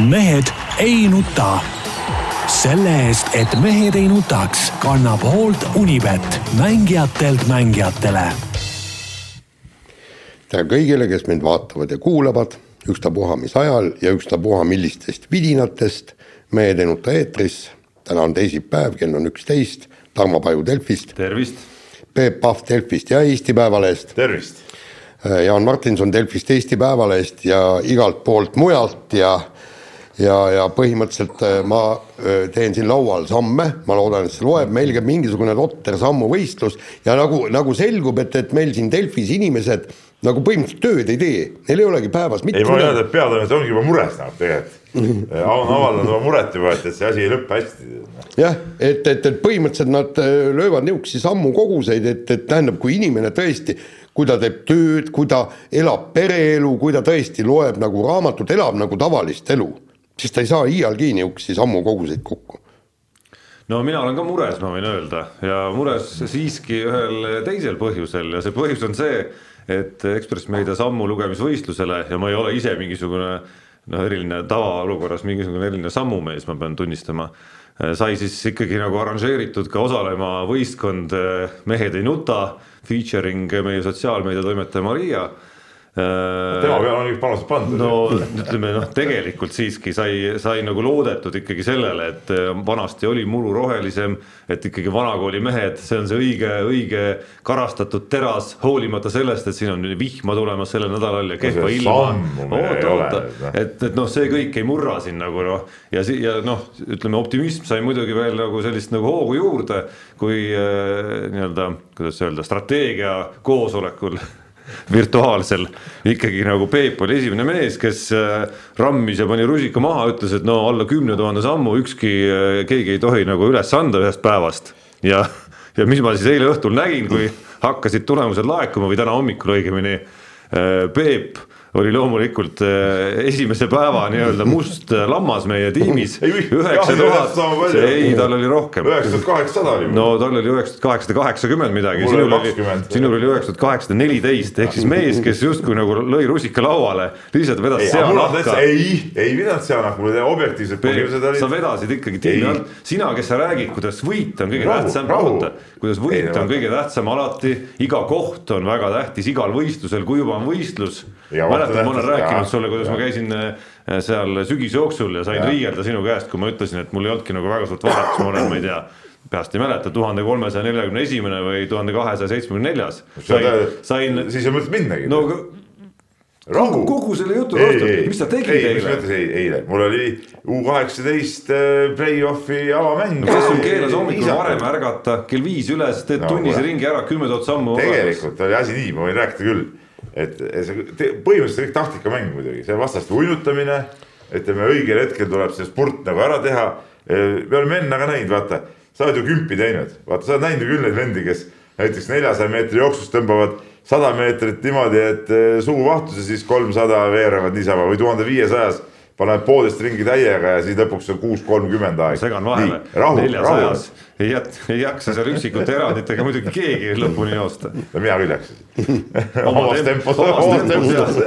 mehed ei nuta. selle eest, et mehed ei nutaks, kannab hoolt Unibet, mängijatelt mängijatele. tere kõigile, kes mind vaatavad ja kuulavad, ükstapuha mis ajal ja ükstapuha millistest vidinatest. mehed ei nuta eetris, täna on teisipäev, kell on üksteist, Tarmo Paju Delfist. tervist. Peep Pahv Delfist ja Eesti Päevalehest. tervist. Jaan Martinson Delfist, Eesti Päevalehest ja igalt poolt mujalt ja ja, ja põhimõtteliselt äh, ma äh, teen siin laual samme, ma loodan, et see loeb, meil käib mingisugune totter sammuvõistlus ja nagu, nagu selgub, et, et meil siin Delfis inimesed nagu põhimõtteliselt tööd ei tee, neil ei olegi päevas mitte ei, ma tean, et peatoimetaja ongi juba mures nagu tegelikult. On avaldanud oma muret juba, et, et see asi ei lõppe hästi. jah, et, et, et põhimõtteliselt nad äh, löövad niisuguseid sammukoguseid, et, et tähendab, kui inimene tõesti kui ta teeb tööd, kui ta elab pereelu, kui ta tõesti loeb nagu raamatut, elab nagu tavalist elu siis ta ei saa iialgi niisuguseid sammukoguseid kokku. no mina olen ka mures, ma võin öelda. Ja mures siiski ühel teisel põhjusel. Ja see põhjus on see, et Ekspress Meedia sammu lugemisvõistlusele ja ma ei ole ise mingisugune noh, eriline tavaolukorras mingisugune eriline sammumees, ma pean tunnistama. Sai siis ikkagi nagu arranžeeritud ka osalema võistkond Mehed ei nuta, featuring meie sotsiaalmeedia toimetaja Maria tema peale on ikka panused pandud. no ütleme noh, tegelikult siiski sai, sai nagu loodetud ikkagi sellele, et äh, vanasti oli muru rohelisem, et ikkagi vanakooli mehed, see on see õige, õige karastatud teras, hoolimata sellest, et siin on vihma tulemas sellel nädalal ja kehva ilma. oota, oota, et, et noh, see kõik ei murra siin nagu noh, ja, ja noh, ütleme optimism sai muidugi veel nagu sellist nagu hoogu juurde, kui äh, nii-öelda, kuidas öelda, strateegia koosolekul virtuaalsel ikkagi nagu Peep oli esimene mees, kes äh, rammis ja pani rusika maha, ütles, et no alla kümne tuhande sammu ükski, äh, keegi ei tohi nagu üles anda ühest päevast. ja, ja mis ma siis eile õhtul nägin, kui hakkasid tulemused laekuma või täna hommikul õigemini, äh, Peep oli loomulikult äh, esimese päeva nii-öelda must äh, lammas meie tiimis. üheksa tuhat, ei, tal oli rohkem. üheksa tuhat kaheksasada oli. no tal oli üheksa tuhat kaheksasada kaheksakümmend midagi, sinul oli, sinul oli üheksa tuhat kaheksasada neliteist. Ehk siis mees, kes justkui nagu lõi rusika lauale, lihtsalt vedas seanahka. ei, ei vedanud seanahka, mul olid objektiivsed põhjused olid. sa vedasid ikkagi tiimi alt, sina, kes sa räägid, kuidas võit on kõige tähtsam, rõhuta, kuidas võit on kõige tähtsam alati, iga koht on väga tähtis. Igal võistlusel, kui juba on võistlus mäletad, ma olen rääkinud sulle, kuidas ja. ma käisin äh, seal sügisjooksul ja sain ja. riielda sinu käest, kui ma ütlesin, et mul ei olnudki nagu väga suurt vahet, ma olen, ma ei tea peast ei mäleta, tuhande kolmesaja neljakümne esimene või tuhande kahesaja seitsmekümne neljas. sain. siis ei mõtle minnagi. no rahu. kogu selle jutu taustal, mis sa tegid eile? mis mõttes eile, eile, mul oli U kaheksateist äh, play-off'i avamäng no,. kes sul keelas hommikul varem ärgata, kell viis üles, teed no, tunnise ringi ära, kümme tuhat sammu. tegelikult oli asi nii, ma võin rääkida küll et see põhimõtteliselt kõik taktikamäng muidugi, see vastaste uinutamine, ütleme õigel hetkel tuleb see spurt nagu ära teha. me oleme enne ka näinud, vaata, sa oled ju kümpi teinud, vaata, sa oled näinud ju küll neid vendi, kes näiteks neljasaja meetri jooksus tõmbavad sada meetrit niimoodi, et suu vahtus ja siis kolmsada veerevad niisama või tuhande viiesajas paned poolteist ringi täiega ja siis lõpuks on kuus kolmkümmend aeg. segan vahele, neljasajas ei jät-, ei jaksa seal üksikute eranditega muidugi keegi lõpuni joosta. no mina küll jaksasin omas tempos, omas tempos.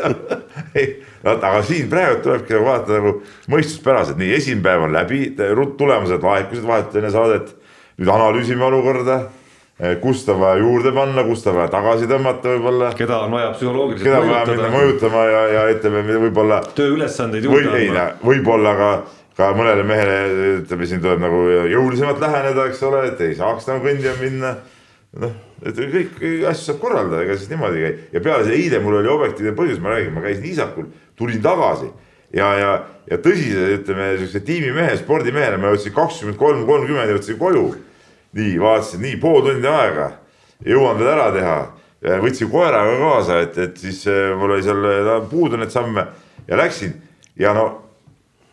aga siin praegu tulebki nagu vaadata nagu mõistuspäraselt, nii esimene päev on läbi, tulemused laekusid vahetult enne saadet. nüüd analüüsime olukorda Eh, kust on vaja juurde panna, kust on vaja tagasi tõmmata võib-olla. keda on vaja psühholoogiliselt keda on vaja minna mõjutama ja, ja ütleme võib-olla. tööülesandeid juurde või, andma. võib-olla ka, ka mõnele mehele ütleme, siin tuleb nagu jõulisemalt läheneda, eks ole, et ei saaks nagu kõndima minna. noh, et kõiki asju saab korraldada, ega siis niimoodi ei käi ja peale seda eile mul oli objektiivne põhjus, ma räägin, ma käisin isakul, tulin tagasi ja, ja, ja tõsise, ütleme siukse tiimimehe, spordimehena ma jõudsin kakskümmend kolm, kolmkümmend jõudsin koju nii vaatasin, nii pool tundi aega, jõuan veel ära teha. võtsin koera ka kaasa, et, et siis eh, mul oli seal eh, puudu neid samme. Ja läksin. Ja no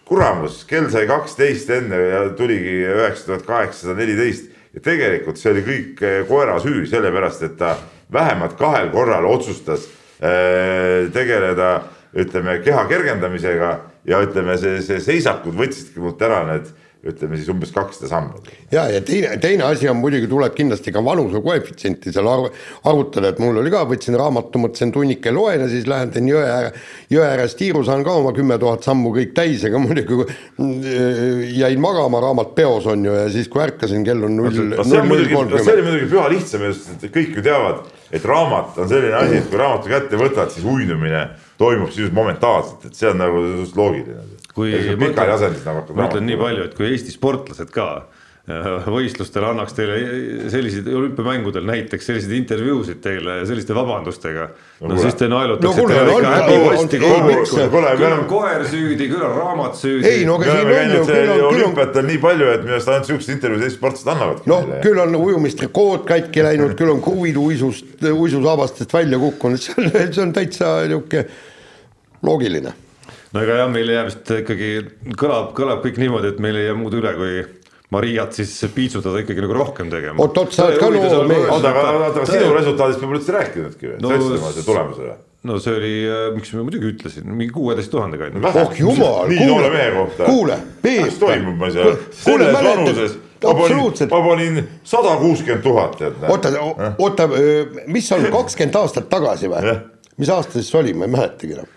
kuramus, kell sai kaksteist enne ja tuligi üheksa tuhat kaheksasada neliteist. Ja tegelikult see oli kõik eh, koera süü, sellepärast et ta vähemalt kahel korral otsustas äh, tegeleda, ütleme keha kergendamisega. Ja ütleme, see, see seisakud võtsidki mult ära need ütleme siis umbes kakssada sammu. ja, ja teine, teine asi on muidugi, tuleb kindlasti ka vanuse koefitsienti seal arv-, arvutada, et mul oli ka, võtsin raamatu, mõtlesin tunnike loen ja siis lähen teen jõe ääre, jõe ääres tiiru, saan ka oma kümme tuhat sammu kõik täis, ega muidugi mm, jäin magama, raamat peos on ju, ja siis, kui ärkasin, kell on null, see null on null muidugi, see kolmkümmend oli. muidugi püha lihtsam, sest kõik ju teavad, et raamat on selline asi, et kui raamatu kätte võtad, siis uinumine toimub sisuliselt momentaalselt, et see on nagu loogiline. Kui pikali asendis nagu hakkad ma ütlen nii palju, et kui Eesti sportlased ka äh, võistlustel annaks teile selliseid olümpiamängudel näiteks selliseid intervjuusid teile selliste vabandustega. no kuule. siis te No naelutaksite no, no ikka kuule, me küll on koer süüdi, küll on raamat süüdi. ei no aga siin on ju, küll on, küll on, olümpiatel nii palju, et minu arust ainult siuksed intervjuud Eesti sportlased annavadki noh, küll on ujumistrikood katki läinud, küll on kruvid uisust, uisusaabastest välja kukkunud, see on, see on täitsa niisugune loogiline. No ega jah, meil jääb vist ikkagi kõlab, kõlab kõik niimoodi, et meil ei jää muud üle, kui Mariat siis piitsutada ikkagi nagu rohkem tegema. Oot-oot, sa oled ka noor mees. oota, aga, aga sinu resultaadist me pole üldse rääkinudki või? No sa ütlesid oma selle tulemuse või? no see oli, miks ma muidugi ütlesin, mingi kuueteist tuhande kandis. oh jumal, kohta. kuule, Peep. mis toimub ma seal, selles vanuses absoluutselt, ma panin sada kuuskümmend tuhat, oota, oota, mis on kakskümmend aastat tagasi või? Mis aasta siis oli, ma ei mäletagi enam.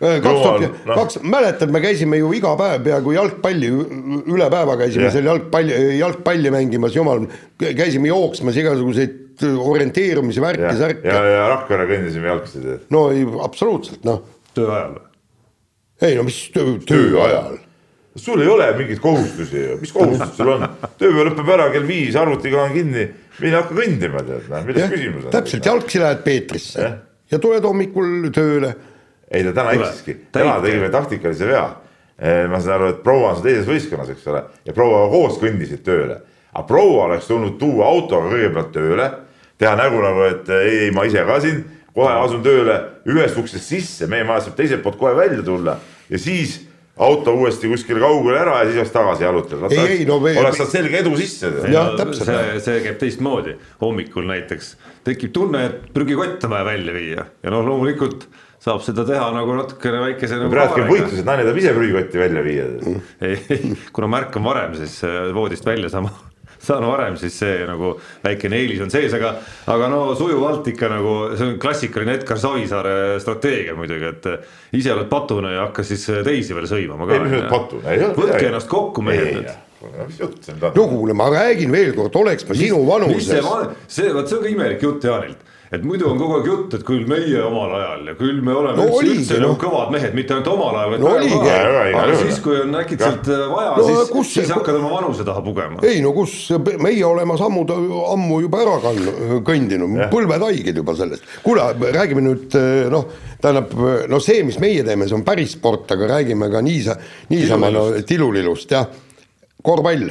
kaks Jumal, tuhat, noh. kaks, mäletad, me käisime ju iga päev peaaegu jalgpalli, üle päeva käisime Jah. seal jalgpalli, jalgpalli mängimas, jumal, käisime jooksmas igasuguseid orienteerumise värki, särke ja, ja Rakvere kõndisime jalgsi, tead. no ei, absoluutselt noh, töö ajal. ei no mis töö, töö ajal. Sul ei ole mingeid kohustusi ju, mis kohustus sul on? tööpäev lõpeb ära kell viis, arvutiga on kinni, mine hakka kõndima, tead, noh, milles küsimus on? täpselt, jalgsi lähed Peetrisse Jah. ja tuled hommikul tööle. ei ta täna eksiski, täna tegime taktikalise vea. ma saan aru, et proua on seal teises võistkonnas, eks ole, ja prouaga koos kõndisid tööle. aga proua oleks tulnud tuua autoga kõigepealt tööle, teha nägu nagu, et ei, ei ma ise ka siin kohe asun tööle ühest uksest sisse, meie majast saab teiselt poolt kohe välja tulla ja siis auto uuesti kuskile kaugele ära ja siis oleks tagasi jalutada. Ei, ei, no me- oleks saanud selge edu sisse. Jah, täpselt. see, see käib teistmoodi, hommikul näiteks tekib tunne, et prügikott on vaja välja viia ja noh, loomulikult saab seda teha nagu natukene väikese nagu praegu käib võitlus, et naine tahab ise prügikotti välja viia. ei, kuna märk on varem siis äh, voodist välja saama, saan varem, siis see nagu väikene eelis on sees, aga, aga no sujuvalt ikka nagu see on klassikaline Edgar Savisaare strateegia muidugi, et ise oled patune ja hakka siis teisi veel sõimama ka. ei, mis mõttes patune, ei ole võtke ennast kokku, mehed. nüüd no kuule, ma räägin veel kord, oleks ma sinu vanuses,, see, vot see on ka imelik jutt Jaanilt, et muidu on kogu aeg jutt, et küll meie omal ajal ja küll me oleme No üldse, oligi, üldse nagu kõvad mehed, mitte ainult omal ajal, vaid No oligi. aga juhul. siis, kui on äkitselt äh, vaja No no,, siis kus, see- siis hakkad oma vanuse taha pugema. ei no kus, meie oleme sammud ammu juba ära kandnud, kõndinud, põlved haiged juba sellest. kuule, räägime nüüd noh, tähendab no see, mis meie teeme, see on päris sport, aga räägime ka niisa, niisama no tilulilust jah, korvpall.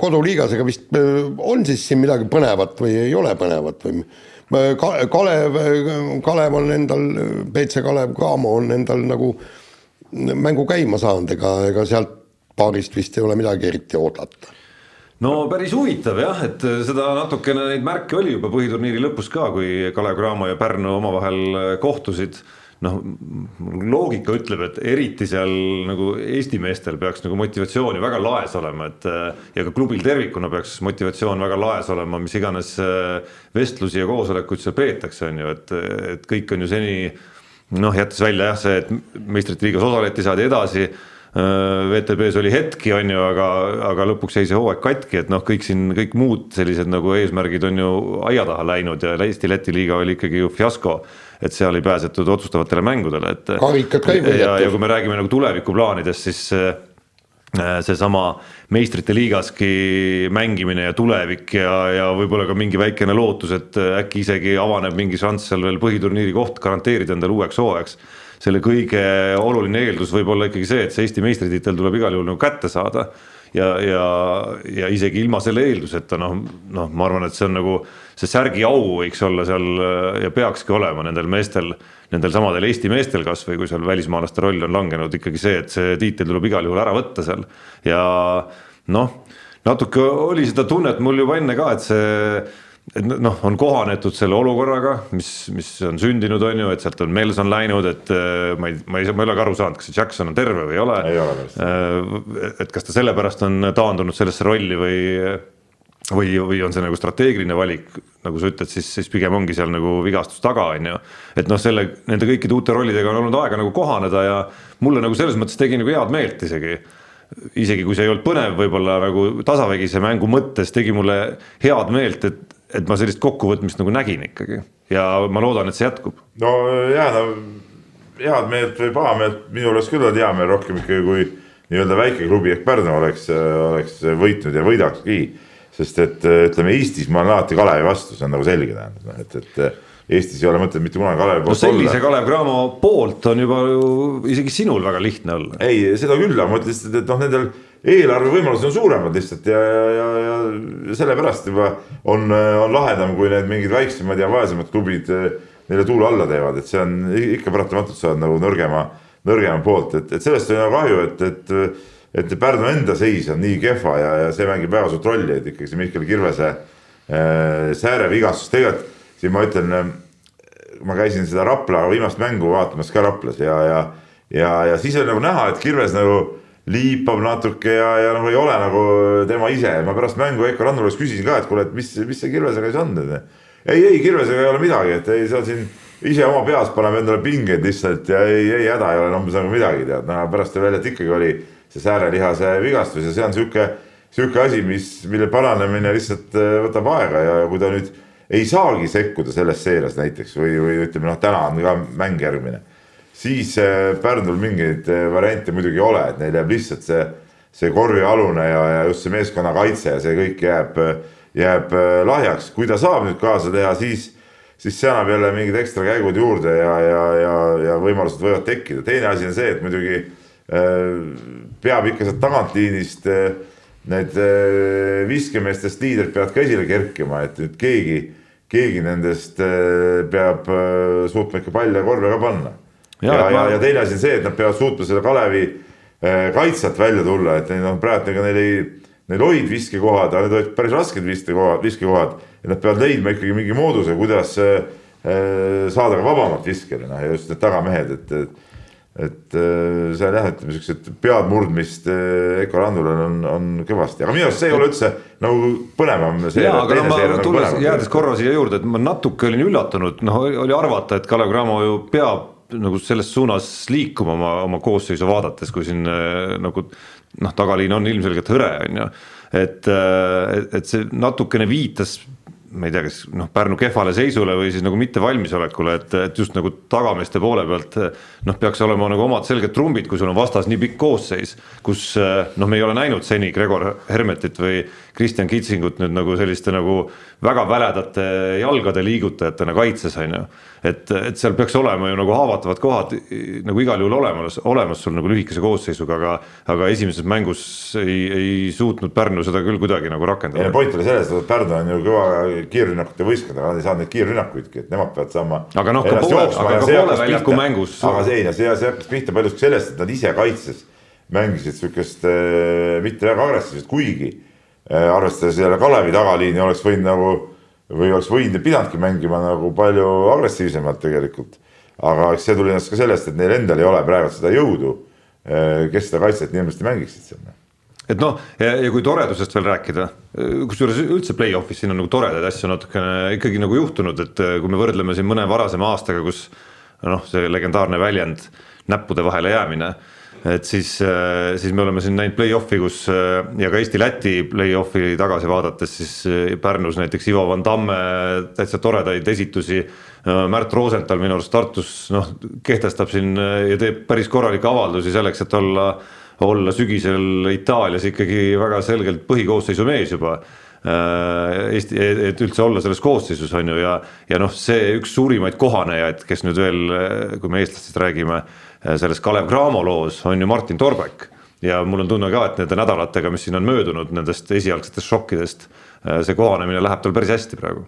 koduliigas, ega vist äh, on siis siin midagi põnevat või ei ole põnevat või Kalev, Kalev on endal, BC Kalev Cramo on endal nagu mängu käima saanud, ega, ega sealt paarist vist ei ole midagi eriti oodata no päris huvitav jah, et seda natukene neid märke oli juba põhiturniiri lõpus ka, kui Kalev Cramo ja Pärnu omavahel kohtusid. noh, loogika ütleb, et eriti seal nagu Eesti meestel peaks nagu motivatsiooni väga laes olema, et ja ka klubil tervikuna peaks motivatsioon väga laes olema, mis iganes äh, vestlusi ja koosolekuid seal peetakse, on ju, et, et kõik on ju seni noh, jättes välja jah, see, et meistrite liigas osaleti, saadi edasi VTB-s oli hetki, on ju, aga, aga lõpuks jäi see hooaeg katki, et noh, kõik siin kõik muud sellised nagu eesmärgid on ju aia taha läinud ja Eesti-Läti liiga oli ikkagi ju fiasko. et seal ei pääsetud otsustavatele mängudele, et. Karikad ka ei võidetud. ja, kui me räägime nagu tulevikuplaanidest, siis äh, seesama meistrite liigaski mängimine ja tulevik ja, ja võib-olla ka mingi väikene lootus, et äkki isegi avaneb mingi šanss seal veel põhiturniiri koht garanteerida endale uueks hooajaks selle kõige oluline eeldus võib olla ikkagi see, et see Eesti meistritiitel tuleb igal juhul nagu kätte saada ja, ja, ja isegi ilma selle eelduseta noh, noh, ma arvan, et see on nagu see särgi au võiks olla seal ja peakski olema nendel meestel, nendel samadel Eesti meestel kasvõi kui seal välismaalaste roll on langenud ikkagi see, et see tiitel tuleb igal juhul ära võtta seal. Ja noh, natuke oli seda tunnet mul juba enne ka, et see et noh, on kohanetud selle olukorraga, mis, mis on sündinud, on ju, et sealt on Melson läinud, et äh, ma ei, ma ei, ma ei ole ka aru saanud, kas see Jackson on terve või ei ole. Äh, et kas ta sellepärast on taandunud sellesse rolli või, või, või on see nagu strateegiline valik, nagu sa ütled, siis, siis pigem ongi seal nagu vigastus taga, on ju. et noh, selle, nende kõikide uute rollidega on olnud aega nagu kohaneda ja mulle nagu selles mõttes tegi nagu head meelt isegi isegi kui see ei olnud põnev, võib-olla nagu tasavägise mängu mõttes tegi mulle head meelt, et, et ma sellist kokkuvõtmist nagu nägin ikkagi ja ma loodan, et see jätkub. no ja no head meelt või paha meelt, minul oleks küll olnud hea meel rohkem ikkagi, kui nii-öelda väike klubi ehk Pärnu oleks, oleks võitnud ja võidakski. sest et ütleme Eestis ma olen alati Kalevi vastu, see on nagu selge tähendab, noh et, et Eestis ei ole mõtet mitte kunagi Kalevi no poolt sellise olla. Kalev Cramo poolt on juba ju isegi sinul väga lihtne olla. ei, seda küll, aga ma ütlen lihtsalt, et noh, nendel eelarvevõimalused on suuremad lihtsalt ja, ja, ja, ja sellepärast juba on, on lahedam, kui need mingid väiksemad ja vaesemad klubid eh, neile tuule alla teevad, et see on ikka paratamatult sa oled nagu nõrgema, nõrgema poolt, et, et sellest on nagu kahju, et, et et Pärnu enda seis on nii kehva ja, ja see mängib väga suurt rolli, et ikkagi see Mihkel Kirvese äh, sääre vigastus, tegelikult siin ma ütlen, ma käisin seda Rapla viimast mängu vaatamas ka Raplas ja, ja, ja, ja siis oli nagu näha, et Kirves nagu liipab natuke ja, ja noh, ei ole nagu tema ise, ma pärast mängu Veiko Rannulast küsisin ka, et kuule, et mis, mis see Kirvesega siis on. ei, ei Kirvesega ei ole midagi, et ei, seal siin ise oma peas paneme endale pingeid lihtsalt ja ei, ei häda ei ole umbes nagu midagi tead, no pärast tuli välja, et ikkagi oli see säärelihase vigastus ja see on sihuke, sihuke asi, mis, mille paranemine lihtsalt äh, võtab aega ja kui ta nüüd ei saagi sekkuda selles seerias näiteks või, või ütleme noh, täna on ka mäng järgmine, siis äh, Pärnul mingeid äh, variante muidugi ei ole, et neil jääb lihtsalt see, see korvialune ja, ja just see meeskonnakaitse ja see kõik jääb, jääb äh, lahjaks, kui ta saab nüüd kaasa teha, siis, siis see annab jälle mingid ekstra käigud juurde ja, ja, ja, ja võimalused võivad tekkida, teine asi on see, et muidugi peab ikka sealt tagantliinist need viskemeestest liidrid peavad ka esile kerkima, et nüüd keegi keegi nendest äh, peab äh, suutma ikka palle korvi ka panna. ja, ja, ja, ja teine asi on see, et nad peavad suutma selle Kalevi äh, kaitset välja tulla, et neil on praegu, ega neil ei, neil olid viskekohad, aga need olid päris rasked viskekohad, viskekohad ja nad peavad leidma ikkagi mingi mooduse, kuidas saada ka vabamat viskele, noh ja just need tagamehed, et, et et see on jah, ütleme siuksed pead murdmist Eko Randulel on, on kõvasti, aga minu arust see ei ole üldse nagu põnevam. jaa, aga no ma nagu tulles, jäädes korra siia juurde, et ma natuke olin üllatunud, noh oli arvata, et Kalev Cramo ju peab nagu selles suunas liikuma oma, oma koosseisu vaadates, kui siin nagu noh, tagaliin on ilmselgelt hõre, on ju. et, et see natukene viitas ma ei tea, kas noh, Pärnu kehvale seisule või siis nagu mittevalmisolekule, et, et just nagu tagameeste poole pealt noh, peaks olema nagu omad selged trumbid, kui sul on vastas nii pikk koosseis, kus noh, me ei ole näinud seni Gregor Hermetit või Kristjan Kitsingut nüüd nagu selliste nagu väga väledate jalgade liigutajatena kaitses, on ju. et, et seal peaks olema ju nagu haavatavad kohad nagu igal juhul olemas, olemas sul nagu lühikese koosseisuga, aga aga esimeses mängus ei, ei suutnud Pärnu seda küll kuidagi nagu rakendada. point oli selles, et Pärnu on ju kõva kiirrünnakute võistkond, aga nad ei saanud neid kiirrünnakuidki, et nemad peavad saama. aga noh, ka poole, aga ka poole väljaku mängus. aga see, see, see hakkas pihta paljuski sellest, et nad ise kaitses mängisid sihukest äh, mitte väga agressiivset, kuigi arvestades jälle Kalevi tagaliini oleks võinud nagu või oleks võinud ja pidanudki mängima nagu palju agressiivsemalt tegelikult. aga eks see tulenes ka sellest, et neil endal ei ole praegu seda jõudu, äh, kes seda kaitset nii hirmsasti mängiksid seal et noh, ja kui toredusest veel rääkida, kusjuures üldse play-off'is siin on nagu toredaid asju natukene ikkagi nagu juhtunud, et äh, kui me võrdleme siin mõne varasema aastaga, kus noh, see legendaarne väljend näppude vahele jäämine, et siis, äh, siis me oleme siin näinud play-off'i, kus äh, ja ka Eesti-Läti play-off'i tagasi vaadates, siis Pärnus näiteks Ivo Van Tamme täitsa toredaid esitusi. Märt Rosenthal minu arust Tartus noh, kehtestab siin ja teeb päris korralikke avaldusi selleks, et olla olla sügisel Itaalias ikkagi väga selgelt põhikoosseisu mees juba. Äh, Eesti, et üldse olla selles koosseisus on ju ja, ja noh, see üks suurimaid kohanejaid, kes nüüd veel, kui me eestlastest räägime, äh, selles Kalev Cramo loos on ju Martin Torbek ja mul on tunne ka, et nende nädalatega, mis siin on möödunud nendest esialgsetest šokkidest, äh, see kohanemine läheb tal päris hästi praegu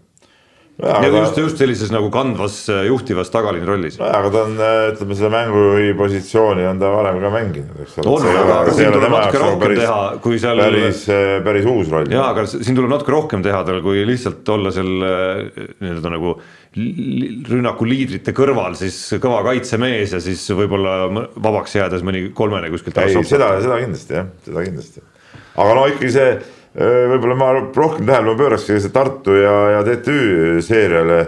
ja aga just, just sellises nagu kandvas juhtivas tagaliini rollis. nojah, aga ta on, ütleme selle mängujuhi positsiooni on ta varem ka mänginud, eks ole. on, aga aga siin tuleb natuke rohkem teha, kui seal päris, päris uus roll. jaa, aga siin tuleb natuke rohkem teha tal, kui lihtsalt olla seal äh, nii-öelda nagu li- rünnaku liidrite kõrval siis kõva kaitsemees ja siis võib-olla vabaks jäädes mõni kolmene kuskilt ei, seda, seda kindlasti jah, seda kindlasti. aga no ikkagi see, võib-olla ma rohkem tähelepanu pöörakski see Tartu ja, ja TTÜ seeriale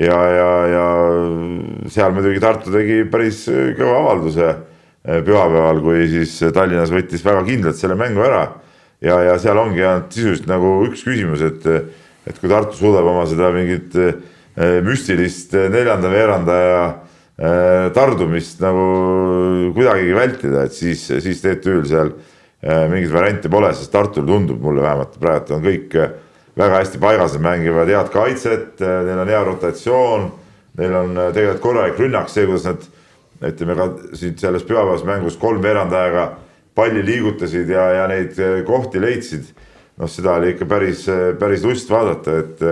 ja, ja, ja seal muidugi Tartu tegi päris kõva avalduse pühapäeval, kui siis Tallinnas võttis väga kindlalt selle mängu ära. ja, ja seal ongi ainult sisuliselt nagu üks küsimus, et, et kui Tartu suudab oma seda mingit müstilist neljanda veerandaja eh, tardumist nagu kuidagigi vältida, et siis, siis TTÜ-l seal mingeid variante pole, sest Tartul tundub mulle vähemalt praegu on kõik väga hästi paigas, nad mängivad head kaitset, neil on hea rotatsioon, neil on tegelikult korralik rünnak, see, kuidas nad ütleme ka siin selles pühapäevases mängus kolm veerandajaga palli liigutasid ja, ja neid kohti leidsid. noh, seda oli ikka päris, päris lust vaadata, et,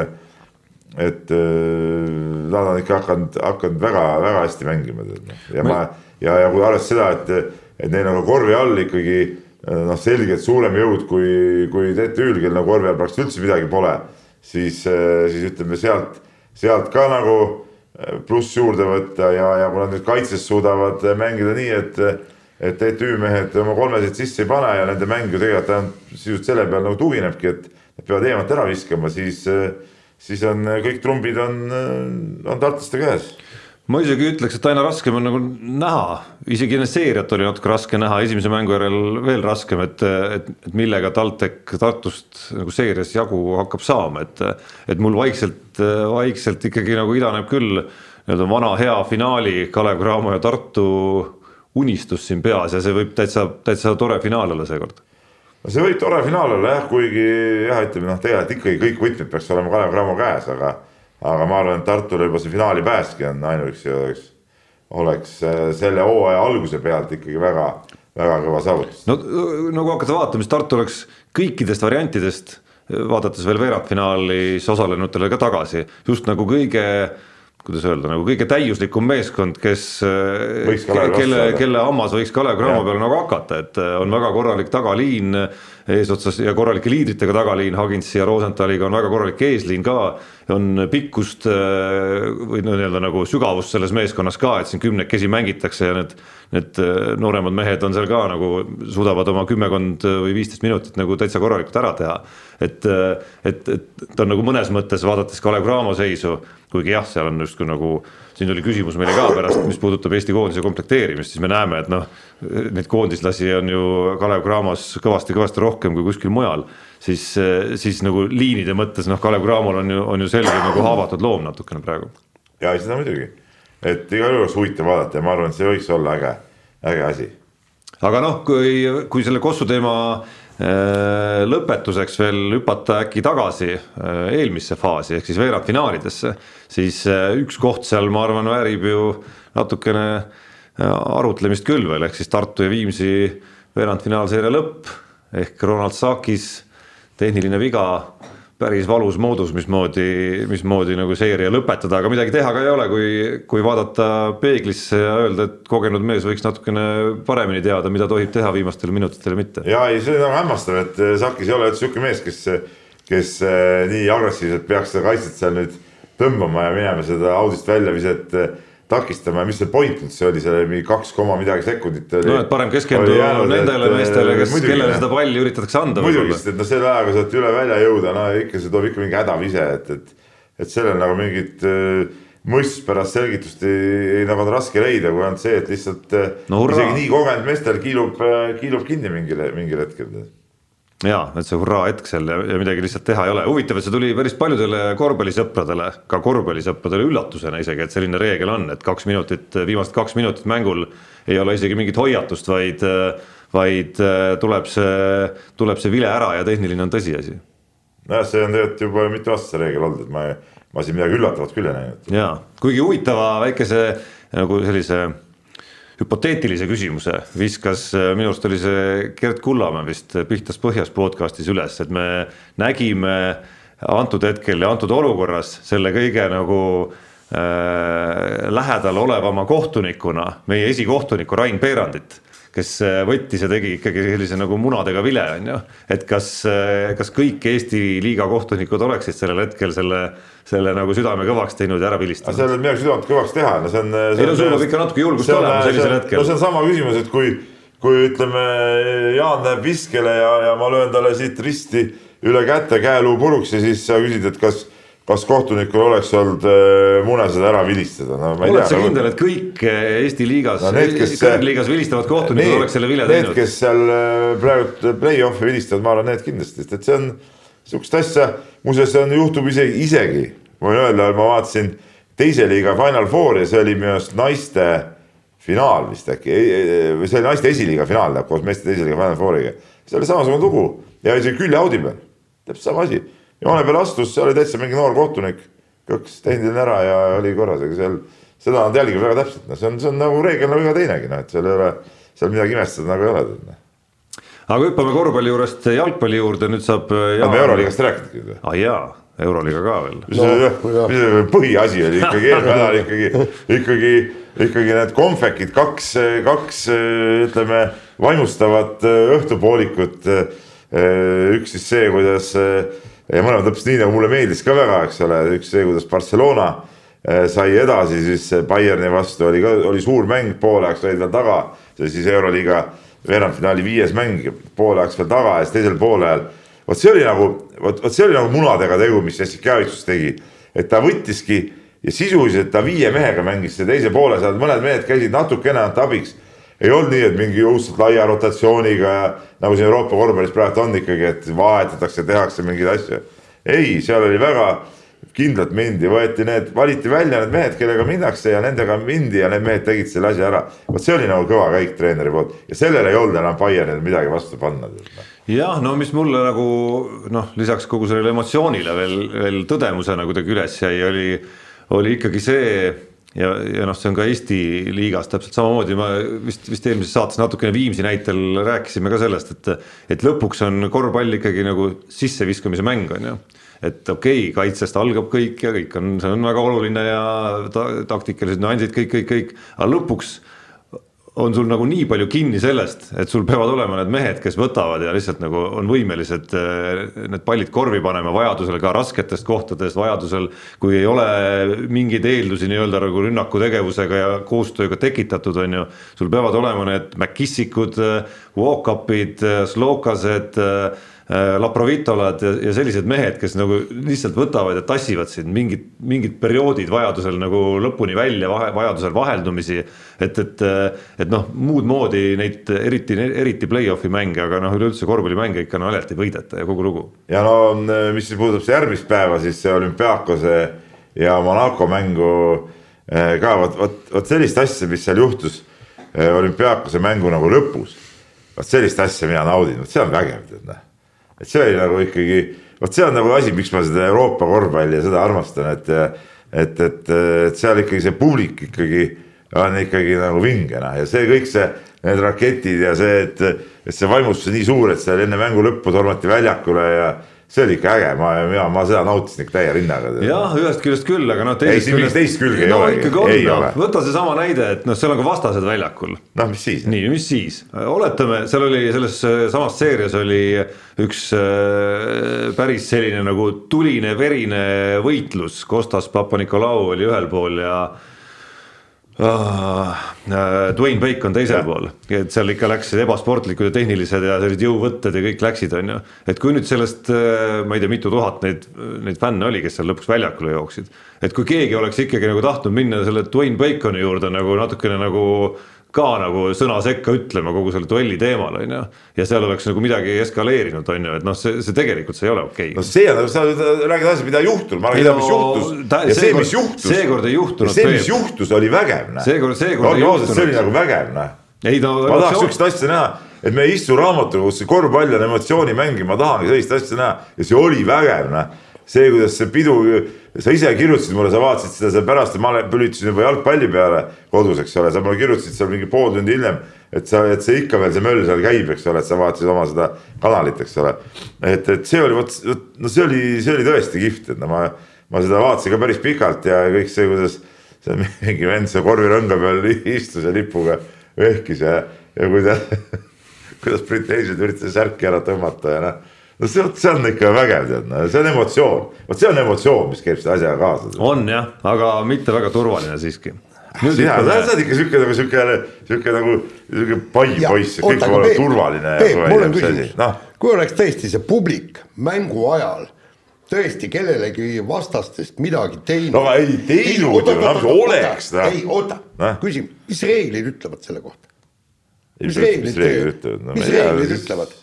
et eh, nad on ikka hakanud, hakanud väga-väga hästi mängima. ja ma ja, ja kui arvestada seda, et, et neil on ka korvi all ikkagi eh, noh, selgelt suurem jõud kui, kui TTÜ-l, kel nagu korvi all praktiliselt üldse midagi pole, siis, siis ütleme sealt, sealt ka nagu pluss juurde võtta ja, ja kui nad nüüd kaitses suudavad mängida nii, et, et TTÜ mehed oma kolmesid sisse ei pane ja nende mäng ju tegelikult ainult sisuliselt selle peal nagu tuginebki, et nad peavad eemalt ära viskama, siis, siis on kõik trumbid on, on tartlaste käes. Ma isegi ütleks, et aina raskem on nagu näha, isegi enne seeriat oli natuke raske näha, esimese mängu järel veel raskem, et, et, et millega TalTech Tartust nagu seerias jagu hakkab saama, et et mul vaikselt, vaikselt ikkagi nagu idaneb küll nii-öelda vana hea finaali Kalev Cramo ja Tartu unistus siin peas ja see võib täitsa, täitsa tore finaal olla seekord. No see võib tore finaal olla jah, kuigi jah, ütleme noh, tegelikult ikkagi kõik võtmed peaks olema Kalev Cramo käes, aga aga ma arvan, et Tartule juba see finaali pääski on ainuüksi oleks, oleks äh, selle hooaja alguse pealt ikkagi väga, väga kõva saavutus. no nagu hakata vaatama, siis Tartu oleks kõikidest variantidest, vaadates veel veerandfinaalis osalenutele ka tagasi, just nagu kõige kuidas öelda, nagu kõige täiuslikum meeskond, kes, vastu kelle, kelle hammas võiks Kalev Cramo Jah. peale nagu hakata, et on väga korralik tagaliin eesotsas ja korralike liidritega tagaliin Hagintsi ja Rosenthaliga on väga korralik eesliin ka, on pikkust äh, või no nii-öelda nagu sügavust selles meeskonnas ka, et siin kümnekesi mängitakse ja need need äh, nooremad mehed on seal ka nagu suudavad oma kümmekond või viisteist minutit nagu täitsa korralikult ära teha. et, et, et ta on nagu mõnes mõttes vaadates Kalev Cramo seisu, kuigi jah, seal on justkui nagu siin tuli küsimus meile ka pärast, mis puudutab Eesti koondise komplekteerimist, siis me näeme, et noh, neid koondislasi on ju Kalev Cramos kõvasti-kõvasti rohkem kui kuskil mujal, siis, siis nagu liinide mõttes noh, Kalev Cramol on ju, on ju selge nagu haavatud loom natukene praegu. ja seda muidugi, et igal juhul huvitav vaadata ja ma arvan, et see võiks olla äge, äge asi. aga noh, kui, kui selle Kossu teema lõpetuseks veel hüpata äkki tagasi äh, eelmisse faasi ehk siis veerandfinaalidesse, siis äh, üks koht seal, ma arvan, väärib ju natukene äh, arutlemist küll veel, ehk siis Tartu ja Viimsi veerandfinaalseeria lõpp ehk Ronald Sakis tehniline viga päris valus moodus, mismoodi, mismoodi nagu seeria lõpetada, aga midagi teha ka ei ole, kui, kui vaadata peeglisse ja öelda, et kogenud mees võiks natukene paremini teada, mida tohib teha viimastel minutitel ja mitte. ja ei, see on hämmastav, et eh, Sakis ei ole üldse sihuke mees, kes, kes eh, nii agressiivselt peaks seda kaitset seal nüüd tõmbama ja minema seda audist väljaviset eh, takistama mis see point üldse oli, seal oli mingi kaks koma midagi sekundit no et parem keskenduda nendele meestele, kes, kellele seda palli üritatakse anda. muidugi, sest et noh, selle ajaga sealt üle välja jõuda, no ikka see toob ikka mingi hädavise, et, et, et sellel nagu mingit äh, mõistpärast selgitust ei, ei nagu on raske leida, kui on see, et lihtsalt äh, No hurraa! isegi nii kogenud meestel kiilub, kiilub kinni mingil, mingil hetkel. Ja et see hurraa hetk seal ja, midagi lihtsalt teha ei ole, huvitav, et see tuli päris paljudele korvpallisõpradele, ka korvpallisõpradele üllatusena isegi, et selline reegel on, et kaks minutit, viimased kaks minutit mängul ei ole isegi mingit hoiatust, vaid, vaid tuleb see, tuleb see vile ära ja tehniline on tõsiasi. nojah, see on tegelikult juba mitu aastat see reegel olnud, et ma, ma siin midagi üllatavat küll ei näinud. ja kuigi huvitava väikese nagu sellise hüpoteetilise küsimuse viskas, minu arust oli see Gerd Kullamäe vist Pihtas põhjas podcast'is üles, et me nägime antud hetkel ja antud olukorras selle kõige nagu äh, lähedal olevama kohtunikuna meie esikohtuniku Rain Peerandit kes äh, võttis ja tegi ikkagi sellise nagu munadega vile, on ju. et kas, äh, kas kõik Eesti liiga kohtunikud oleksid sellel hetkel selle, selle nagu südame kõvaks teinud ja ära vilistanud? sellel midagi südant kõvaks teha, no see on. ei no sul peab ikka natuke julgust olema sellisel hetkel. no see on sama küsimus, et kui, kui ütleme, Jaan läheb viskele ja, ja ma löön talle siit risti üle käte käeluu puruks ja siis sa küsid, et kas kas kohtunikul oleks olnud äh, mune seda ära vilistada no,? oled sa kindel, et kõik äh, Eesti liigas no,, kõrgliigas vilistavad kohtunikud need, oleks selle vilja teinud? Need, kes seal äh, praegu play-off'i vilistavad, ma arvan, need kindlasti, sest et see on sihukest asja, muuseas, see on, juhtub isegi, isegi, ma võin öelda, ma vaatasin teise liiga Final Fouri, see oli minu arust naiste finaal vist äkki, või see oli naiste esiliiga finaal koos meeste teise liiga Final Fouriga. see oli samasugune lugu ja isegi Külje Audi peal, täpselt sama asi joone peale astus, seal oli täitsa mingi noor kohtunik, kõks tehniline ära ja oli korras, ega seal, seda nad jälgivad väga täpselt, noh, see on, see on nagu reegel nagu iga teinegi, noh, et seal ei ole, seal midagi imestada nagu ei ole. Noh. aga hüppame korvpalli juurest jalgpalli juurde, nüüd saab. aga me Euroliigast rääkidagi või? aa ah, jaa, Euroliiga ka veel no,. mis põhiasi oli ikkagi eelmine nädal ikkagi, ikkagi, ikkagi need konfekid, kaks, kaks ütleme vaimustavat õhtupoolikut. üks siis see, kuidas ja mõlemad täpselt nii, nagu mulle meeldis ka väga, eks ole, üks see, kuidas Barcelona eh, sai edasi siis Bayerni vastu oli ka, oli suur mäng, poolajaks olid veel taga, see siis Euroliiga veerandfinaali viies mäng, poolajaks veel taga ja siis teisel poolajal. vot see oli nagu, vot, vot see oli nagu munadega tegu, mis Jassikevitsus tegi, et ta võttiski ja sisuliselt ta viie mehega mängis see teise poole, seal mõned mehed käisid natukene ainult abiks ei olnud nii, et mingi õudselt laia rotatsiooniga ja nagu siin Euroopa korvpallis praegu on ikkagi, et vahetatakse, tehakse mingeid asju. ei, seal oli väga kindlalt mindi, võeti need, valiti välja need mehed, kellega minnakse ja nendega mindi ja need mehed tegid selle asja ära. vot see oli nagu kõva käik treeneri poolt ja sellele ei olnud enam Bayernil midagi vastu panna. jah, no mis mulle nagu noh, lisaks kogu sellele emotsioonile veel, veel tõdemusena kuidagi üles jäi, oli, oli ikkagi see ja, ja noh, see on ka Eesti liigas täpselt samamoodi, ma vist, vist eelmises saates natukene Viimsi näitel rääkisime ka sellest, et, et lõpuks on korvpall ikkagi nagu sisseviskamise mäng, on ju. et okei okay,, kaitsest algab kõik ja kõik on, see on väga oluline ja ta, taktikalised nüansid, kõik, kõik, kõik, aga lõpuks on sul nagu nii palju kinni sellest, et sul peavad olema need mehed, kes võtavad ja lihtsalt nagu on võimelised eh, need pallid korvi panema, vajadusel ka rasketest kohtadest, vajadusel kui ei ole mingeid eeldusi nii-öelda nagu rünnakutegevusega ja koostööga tekitatud, on ju. sul peavad olema need McKissikud, eh, walk-up'id, eh, slokased Laprovitolad ja, ja sellised mehed, kes nagu lihtsalt võtavad ja tassivad sind mingid, mingid perioodid vajadusel nagu lõpuni välja, vajadusel vaheldumisi. et, et, et noh, muud moodi neid eriti, eriti play-off'i mänge, aga noh, üleüldse korvpallimänge ikka naljalt ei võideta ja kogu lugu. ja no mis puudutab see järgmist päeva, siis see olümpiaakose ja Monaco mängu äh, ka vot, vot, vot sellist asja, mis seal juhtus äh, olümpiaakose mängu nagu lõpus. vot sellist asja mina naudin, vot see on vägev, tead näe et see oli nagu ikkagi, vot see on nagu asi, miks ma seda Euroopa korvpalli ja seda armastan, et, et, et, et seal ikkagi see publik ikkagi on ikkagi nagu vinge noh. Ja see kõik see, need raketid ja see, et, et see vaimustus nii suur, et seal enne mängu lõppu tormati väljakule ja see oli ikka äge, ma, mina, ma seda nautisin ikka täie rinnaga. jah, ühest küljest küll, aga noh. ei, siin mingit teist külge no, ei olegi. No, võta seesama näide, et noh, seal on ka vastased väljakul. noh, mis siis? nii, mis siis, oletame, seal oli selles äh, samas seerias oli üks äh, päris selline nagu tuline, verine võitlus, Kostas Papa-Nikolau oli ühel pool ja Äh, Dwayne Bacon teisel ja. pool, et seal ikka läksid ebasportlikud ja tehnilised ja sellised jõuvõtted ja kõik läksid, on ju. et kui nüüd sellest, äh, ma ei tea, mitu tuhat neid, neid fänne oli, kes seal lõpuks väljakule jooksid. et kui keegi oleks ikkagi nagu tahtnud minna selle Dwayne Baconi juurde nagu natukene nagu ka nagu sõna sekka ütlema kogu selle duelli teemal, on ju. ja seal oleks nagu midagi eskaleerinud, on ju, et noh, see, see tegelikult see ei ole okei okay.. no see on, sa räägid asjast, mida ei juhtunud, ma räägin no,, mis juhtus. ja see, mis juhtus. seekord ei juhtunud. see, mis juhtus, oli vägev, näe. seekord, seekord no, ei juhtunud. see oli nagu vägev, näe. ei no. ma tahaks sihukest asja näha, et me ei istu raamatukogus, korvpall on emotsioonimäng ja ma tahangi sellist asja näha ja see oli vägev, näe. See, kuidas see pidu sa ise kirjutasid mulle, sa vaatasid seda seal pärast ja ma lülitasin juba jalgpalli peale kodus, eks ole, sa mulle kirjutasid seal mingi pool tundi hiljem et sa, et see ikka veel see möll seal käib, eks ole, et sa vaatasid oma seda kanalit, eks ole. et, et see oli vot, no see oli, see oli tõesti kihvt, et no ma, ma seda vaatasin ka päris pikalt ja kõik see, kuidas see mingi vend seal korvirõnga peal istus ja lipuga vehkis ja, ja kuidas, kuidas briteised üritasid särki ära tõmmata ja noh no see, see on ikka vägev, tead, no see on emotsioon, vot see on emotsioon, mis käib selle asjaga kaasa. on jah, aga mitte väga turvaline siiski. sina, sa oled ikka sihuke nagu sihuke, sihuke nagu sihuke pai poiss, kõik peab olema turvaline. Peep, mul on küsimus no., kui oleks tõesti see publik mängu ajal tõesti kellelegi vastastest midagi teinud. no aga ei teinud ju, oleks. ei oota, küsimus, mis reeglid ütlevad selle kohta? mis reeglid, mis reeglid ütlevad?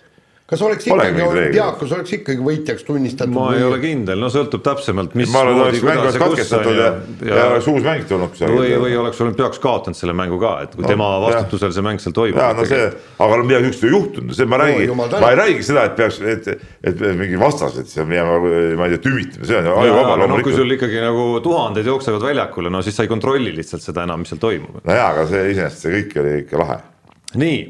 Kas oleks ikkagi olümpiaakos oleks ikkagi võitjaks tunnistatud? ma ei või... ole kindel, no sõltub täpsemalt, mis. ma arvan, et oleks mäng oleks katkestatud ja, ja, ja oleks uus mäng tulnud või, või oleks olümpiaakos kaotanud selle mängu ka, et kui no, tema vastutusel see mäng seal toimub. ja no see, aga no midagi niisugust ei juhtunud, see ma räägin no,, ma ei räägi seda, et peaks, et, et mingi vastased seal minema, ma ei tea, tümitama, see on ajuvaba loomulikult. kui sul ikkagi nagu tuhanded jooksevad väljakule, no siis sa ei kontrolli lihtsalt seda enam, mis seal toimub. no jaa, aga see iseenesest see kõik oli ikka lahe. nii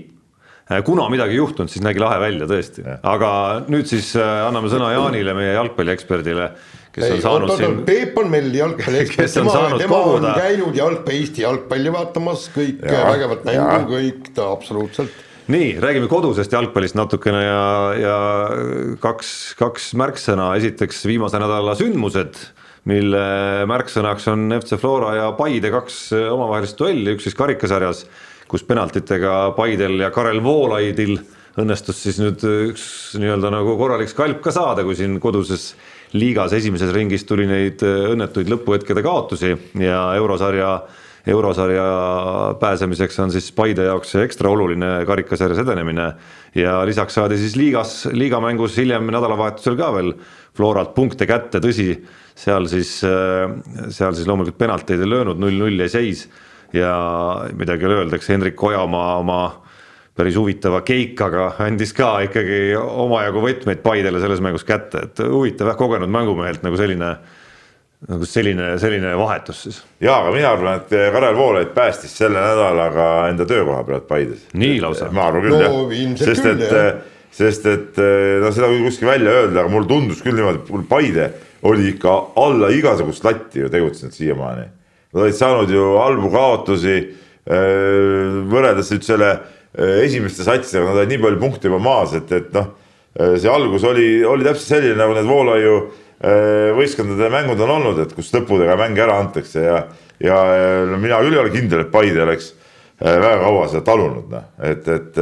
kuna midagi ei juhtunud, siis nägi lahe välja tõesti, aga nüüd siis äh, anname sõna Jaanile, meie jalgpallieksperdile, kes ei, on saanud oot, siin. Peep on meil jalgpalliekspert, tema, tema koguda. on käinud jalgpalli, Eesti jalgpalli vaatamas, kõik ja, vägevat mängu, kõik ta absoluutselt. Nii, räägime kodusest jalgpallist natukene ja, ja kaks, kaks märksõna, esiteks viimase nädala sündmused, mille märksõnaks on FC Flora ja Paide kaks omavahelist duelli, üks siis karikasarjas kus penaltitega Paidel ja Karel Voolaidil õnnestus siis nüüd üks nii-öelda nagu korralik skalp ka saada, kui siin koduses liigas esimeses ringis tuli neid õnnetuid lõpuhetkede kaotusi ja eurosarja, eurosarja pääsemiseks on siis Paide jaoks ekstra oluline karikasarjas edenemine. ja lisaks saadi siis liigas, liigamängus hiljem nädalavahetusel ka veel Floralt punkte kätte, tõsi, seal siis, seal siis loomulikult penalteid ei löönud, null-null jäi seis ja midagi ei ole öelda, eks Hendrik Ojamaa oma päris huvitava keikaga andis ka ikkagi omajagu võtmeid Paidele selles mängus kätte, et huvitav jah, kogenud mängumehelt nagu selline nagu selline, selline vahetus siis. ja, aga mina arvan, et Karel Voolaid päästis selle nädalaga enda töökoha pealt Paides. nii lausa? ma arvan küll no, jah, sest et, sest et no seda võib kuskil välja öelda, aga mulle tundus küll niimoodi, et Paide oli ikka alla igasugust latti ju tegutsenud siiamaani Nad olid saanud ju halbu kaotusi äh, võrreldes nüüd selle äh, esimeste satsidega, nad olid nii palju punkte juba maas, et, et noh, äh, see algus oli, oli täpselt selline, nagu need Voolaiu võistkondade mängud on olnud, et kus lõpudega mänge ära antakse ja, ja no mina küll ei ole kindel, et Paide oleks väga kaua seda talunud, noh, et, et,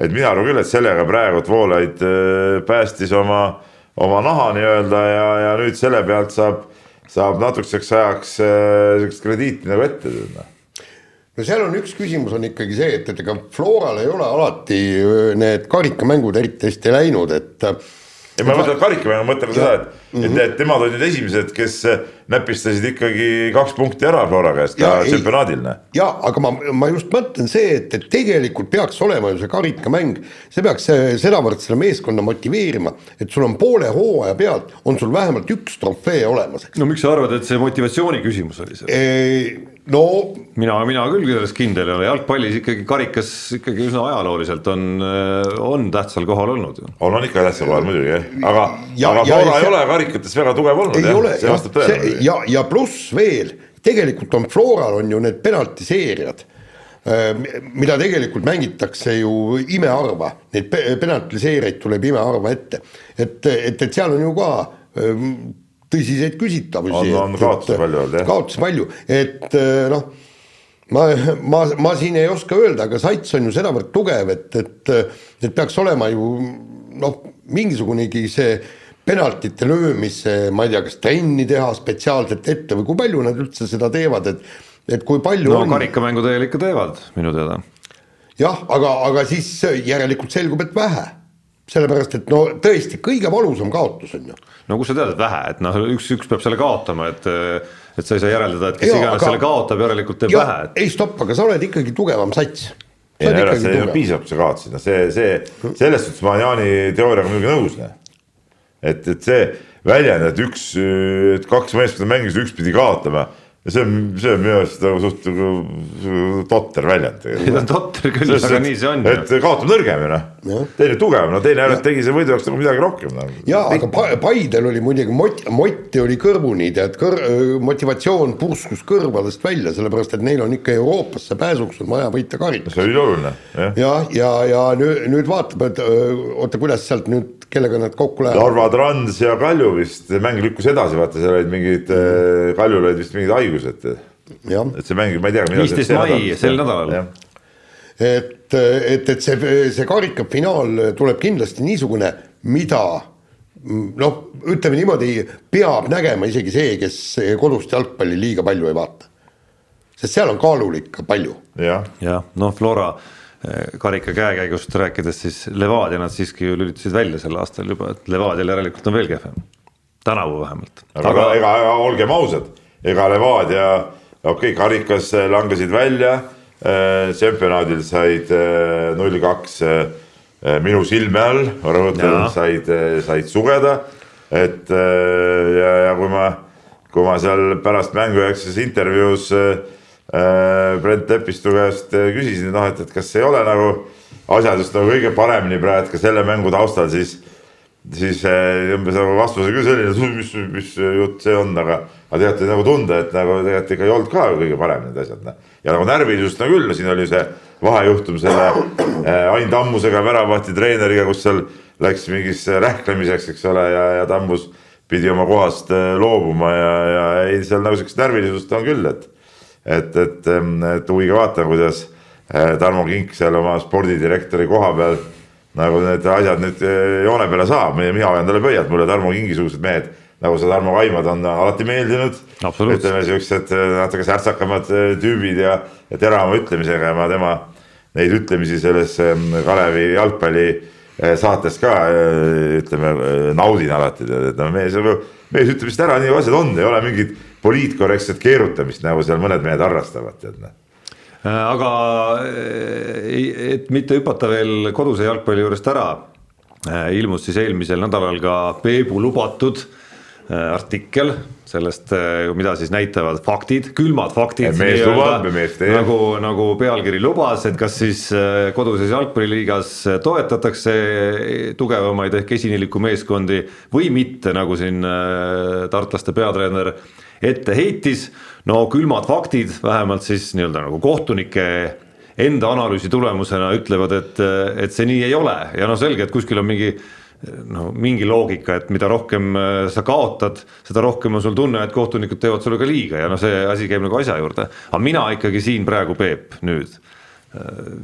et mina arvan küll, et sellega praegu Voolaid päästis oma, oma naha nii-öelda ja, ja nüüd selle pealt saab saab natukeseks ajaks äh, sihukest krediiti nagu ette tõmmata no seal on üks küsimus on ikkagi see, et, et ega Floral ei ole alati äh, need karikamängud eriti hästi läinud, et äh, ja ma mõtlen karikamängu, mõtlen ka seda, et mm, -hmm. et, et nemad olid need esimesed, kes näpistasid ikkagi kaks punkti ära Flora käest ja, ka tsempionaadil. ja aga ma, ma just mõtlen see, et, et tegelikult peaks olema ju see karikamäng, see peaks sedavõrd seda meeskonda motiveerima, et sul on poole hooaja pealt, on sul vähemalt üks trofee olemas. no miks sa arvad, et see motivatsiooni küsimus oli seal? No mina, mina küll selles kindel ei ole, jalgpallis ikkagi karikas ikkagi üsna ajalooliselt on, on tähtsal kohal olnud. on, on ikka tähtsal kohal muidugi jah, aga, aga Flora ei ole karikates väga tugev olnud ei jah, ole, see vastab tõele. ja, ja pluss veel, tegelikult on Floral on ju need penaltiseeriad äh, mida tegelikult mängitakse ju imeharva, neid penaltiseerijaid tuleb imeharva ette, et, et, et seal on ju ka äh, tõsiseid küsitavusi. on, on kaotusi palju olnud jah. kaotusi palju, et eh, noh, ma, ma, ma siin ei oska öelda, aga sats on ju sedavõrd tugev, et, et, et peaks olema ju noh, mingisugunegi see penaltite löömise, ma ei tea, kas trenni teha spetsiaalselt ette või kui palju nad üldse seda teevad, et, et kui palju no, on. karikamängu teel ikka teevad minu teada. jah, aga, aga siis järelikult selgub, et vähe sellepärast, et no tõesti kõige valusam kaotus on ju. no kust sa tead, et vähe, et noh, üks, üks peab selle kaotama, et et sa ei saa järeldada, et kes ja, iganes aga... selle kaotab, järelikult teeb ja, vähe et.... ei stopp, aga sa oled ikkagi tugevam sats. ei no ära, see piisab, kui sa kaotasid, noh see, see, selles suhtes ma Jaani teooriaga muidugi nõus, noh. et, et see väljend, et üks, et kaks meeskonda mängisid, üks pidi kaotama, ja see on, see on minu arust nagu suht nagu totter väljend see on tegelikult. totter küll, aga nii see on et kaotab nõrgem ju noh teine tugev, no teine jälle tegi selle võidu jaoks nagu midagi rohkem no.. jaa, aga Pa- Paidel oli muidugi mott, motti oli kõrvuni, tead, kõr-, motivatsioon purskus kõrvadest välja, sellepärast et neil on ikka Euroopasse pääsuks on vaja võita karikas. see oli oluline jah. ja, ja, ja nüüd, nüüd vaatab, et oota, kuidas sealt nüüd, kellega nad kokku lähevad. Narva Trans ja Kalju vist, mäng lükkus edasi, vaata seal olid mingid, Kaljul olid vist mingid haigused. jah, et see mäng, ma ei tea. 15 mai, sel nädalal. et, et, et see, see karikafinaal tuleb kindlasti niisugune, mida noh, ütleme niimoodi, peab nägema isegi see, kes kodust jalgpalli liiga palju ei vaata. sest seal on kaalul ikka palju. jah, jah, noh, Flora karika käekäigust rääkides, siis Levadia nad siiski ju lülitasid välja sel aastal juba, et Levadial järelikult on veel kehvem. tänavu vähemalt. aga, aga ega, ega olgem ausad, ega Levadia, okei okay,, karikas äh, langesid välja, tsempionaadil said äh, null kaks minu silme all, rõhutan said, said sugeda. et äh, ja, ja kui ma, kui ma seal pärast mängujärgses intervjuus äh, äh, Brent Lepistu käest äh, küsisin, noh, et, et kas ei ole nagu asjad just nagu kõige paremini praegu ka selle mängu taustal, siis siis eh, umbes nagu vastus oli küll selline, mis, mis jutt see on, aga, aga tegelikult oli nagu tunda, et nagu tegelikult ikka ei olnud ka kõige parem need asjad. ja nagu närvilisust on küll, siin oli see vahejuhtum selle Ain Tammusega, väravahti treeneriga, kus seal läks mingiks rähklemiseks, eks ole, ja, ja Tammus pidi oma kohast loobuma ja, ja ei, seal nagu siukest närvilisust on küll, et et, et, et huviga vaatan, kuidas eh, Tarmo Kink seal oma spordidirektori koha peal nagu need asjad nüüd eh, joone peale saab, mina hoian talle pöialt, mulle Tarmo Kingi-sugused mehed nagu see Tarmo Kaimad on alati meeldinud. Ütleme siuksed eh, natuke särtsakamad tüübid ja, ja teravama ütlemisega. Ja ma tema neid ütlemisi selles Kalevi jalgpalli saates ka ütleme naudin alati, et noh, mees, mees ütleb vist ära, nii asjad on, ei ole mingit poliitkorrektset keerutamist, nagu seal mõned mehed harrastavad, tead noh Äh, aga eh, et mitte hüpata veel koduse jalgpalli juurest ära, ilmus siis eelmisel nädalal ka Peebu lubatud artikkel sellest, mida siis näitavad faktid, külmad faktid. Mees lubab ja mees teeb. nagu, nagu pealkiri lubas, et kas siis koduses jalgpalliliigas toetatakse tugevamaid ehk esineliku meeskondi või mitte, nagu siin tartlaste peatreener ette heitis. no külmad faktid vähemalt siis nii-öelda nagu kohtunike enda analüüsi tulemusena ütlevad, et, et see nii ei ole ja noh, selge, et kuskil on mingi no mingi loogika, et mida rohkem äh, sa kaotad, seda rohkem on sul tunne, et kohtunikud teevad sulle ka liiga ja noh, see asi käib nagu asja juurde. aga mina ikkagi siin praegu, Peep, nüüd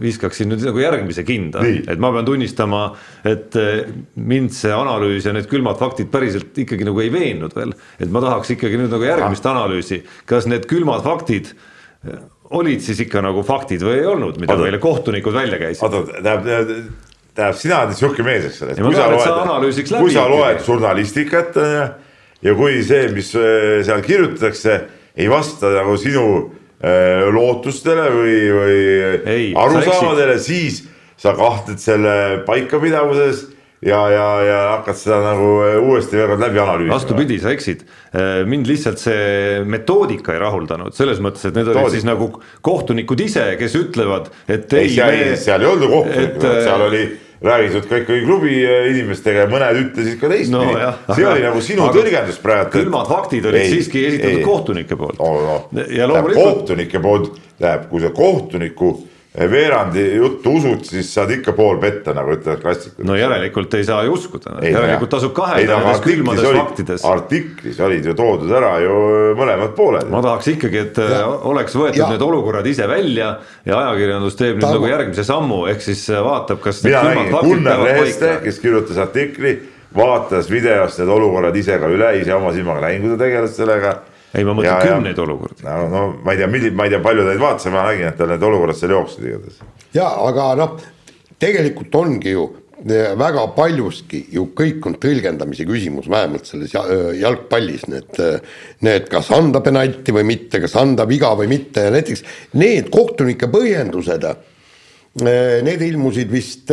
viskaksin nüüd nagu järgmise kinda, et ma pean tunnistama, et äh, mind see analüüs ja need külmad faktid päriselt ikkagi nagu ei veennud veel, et ma tahaks ikkagi nüüd nagu järgmist analüüsi, kas need külmad faktid äh, olid siis ikka nagu faktid või ei olnud, mida Oota. meile kohtunikud välja käisid. oota, tähendab, tähendab, sina oled sihuke mees, eks ole. Et sa läbi kui sa loed žurnalistikat ja kui see, mis äh, seal kirjutatakse, ei vasta nagu sinu lootustele või, või arusaamadele, siis sa kahtled selle paikapidavuses ja, ja, ja hakkad seda nagu äh, uuesti veel kord läbi analüüsima. vastupidi, sa eksid. mind lihtsalt see metoodika ei rahuldanud, selles mõttes, et need olid Metoodika. siis nagu kohtunikud ise, kes ütlevad, et ei, ei, seal, me- seal ei olnud et, kohtunikud, äh, seal oli räägitud ka ikkagi klubi äh, inimestega ja mõned ütlesid ka teistpidi No see oli nagu sinu aga tõlgendus praegu. külmad faktid olid siiski esitatud kohtunike poolt. no,. no. Ja loomulikult- kohtunike poolt, tähendab, kui sa kohtuniku veerandi juttu usud, siis saad ikka pool petta, nagu ütlevad klassikud. no järelikult ei saa ju uskuda, järelikult tasub kahelda nendes külmades faktides. artiklis olid ju toodud ära ju mõlemad pooled. ma tahaks ikkagi, et Ja- ja, oleks võetud ja- need olukorrad ise välja ja ajakirjandus teeb nüüd Tarmo- nagu järgmise sammu, ehk siis vaatab, kas need mina nägin Gunnar Leheste, kes kirjutas artikli, vaatas videost need olukorrad ise ka üle, ise oma silmaga näinud, kui ta tegeles sellega. ei, ma mõtlen kümneid olukordi. no, no ma ei tea, ma ei tea, palju neid vaatas, aga ma nägin, et tal need olukorrad seal jooksid igatahes. jaa, aga noh, tegelikult ongi ju eh, väga paljuski ju kõik on tõlgendamise küsimus, vähemalt selles ja- jalgpallis need, need, kas anda penalti või mitte, kas anda viga või mitte ja näiteks need kohtunike põhjendused, need ilmusid vist,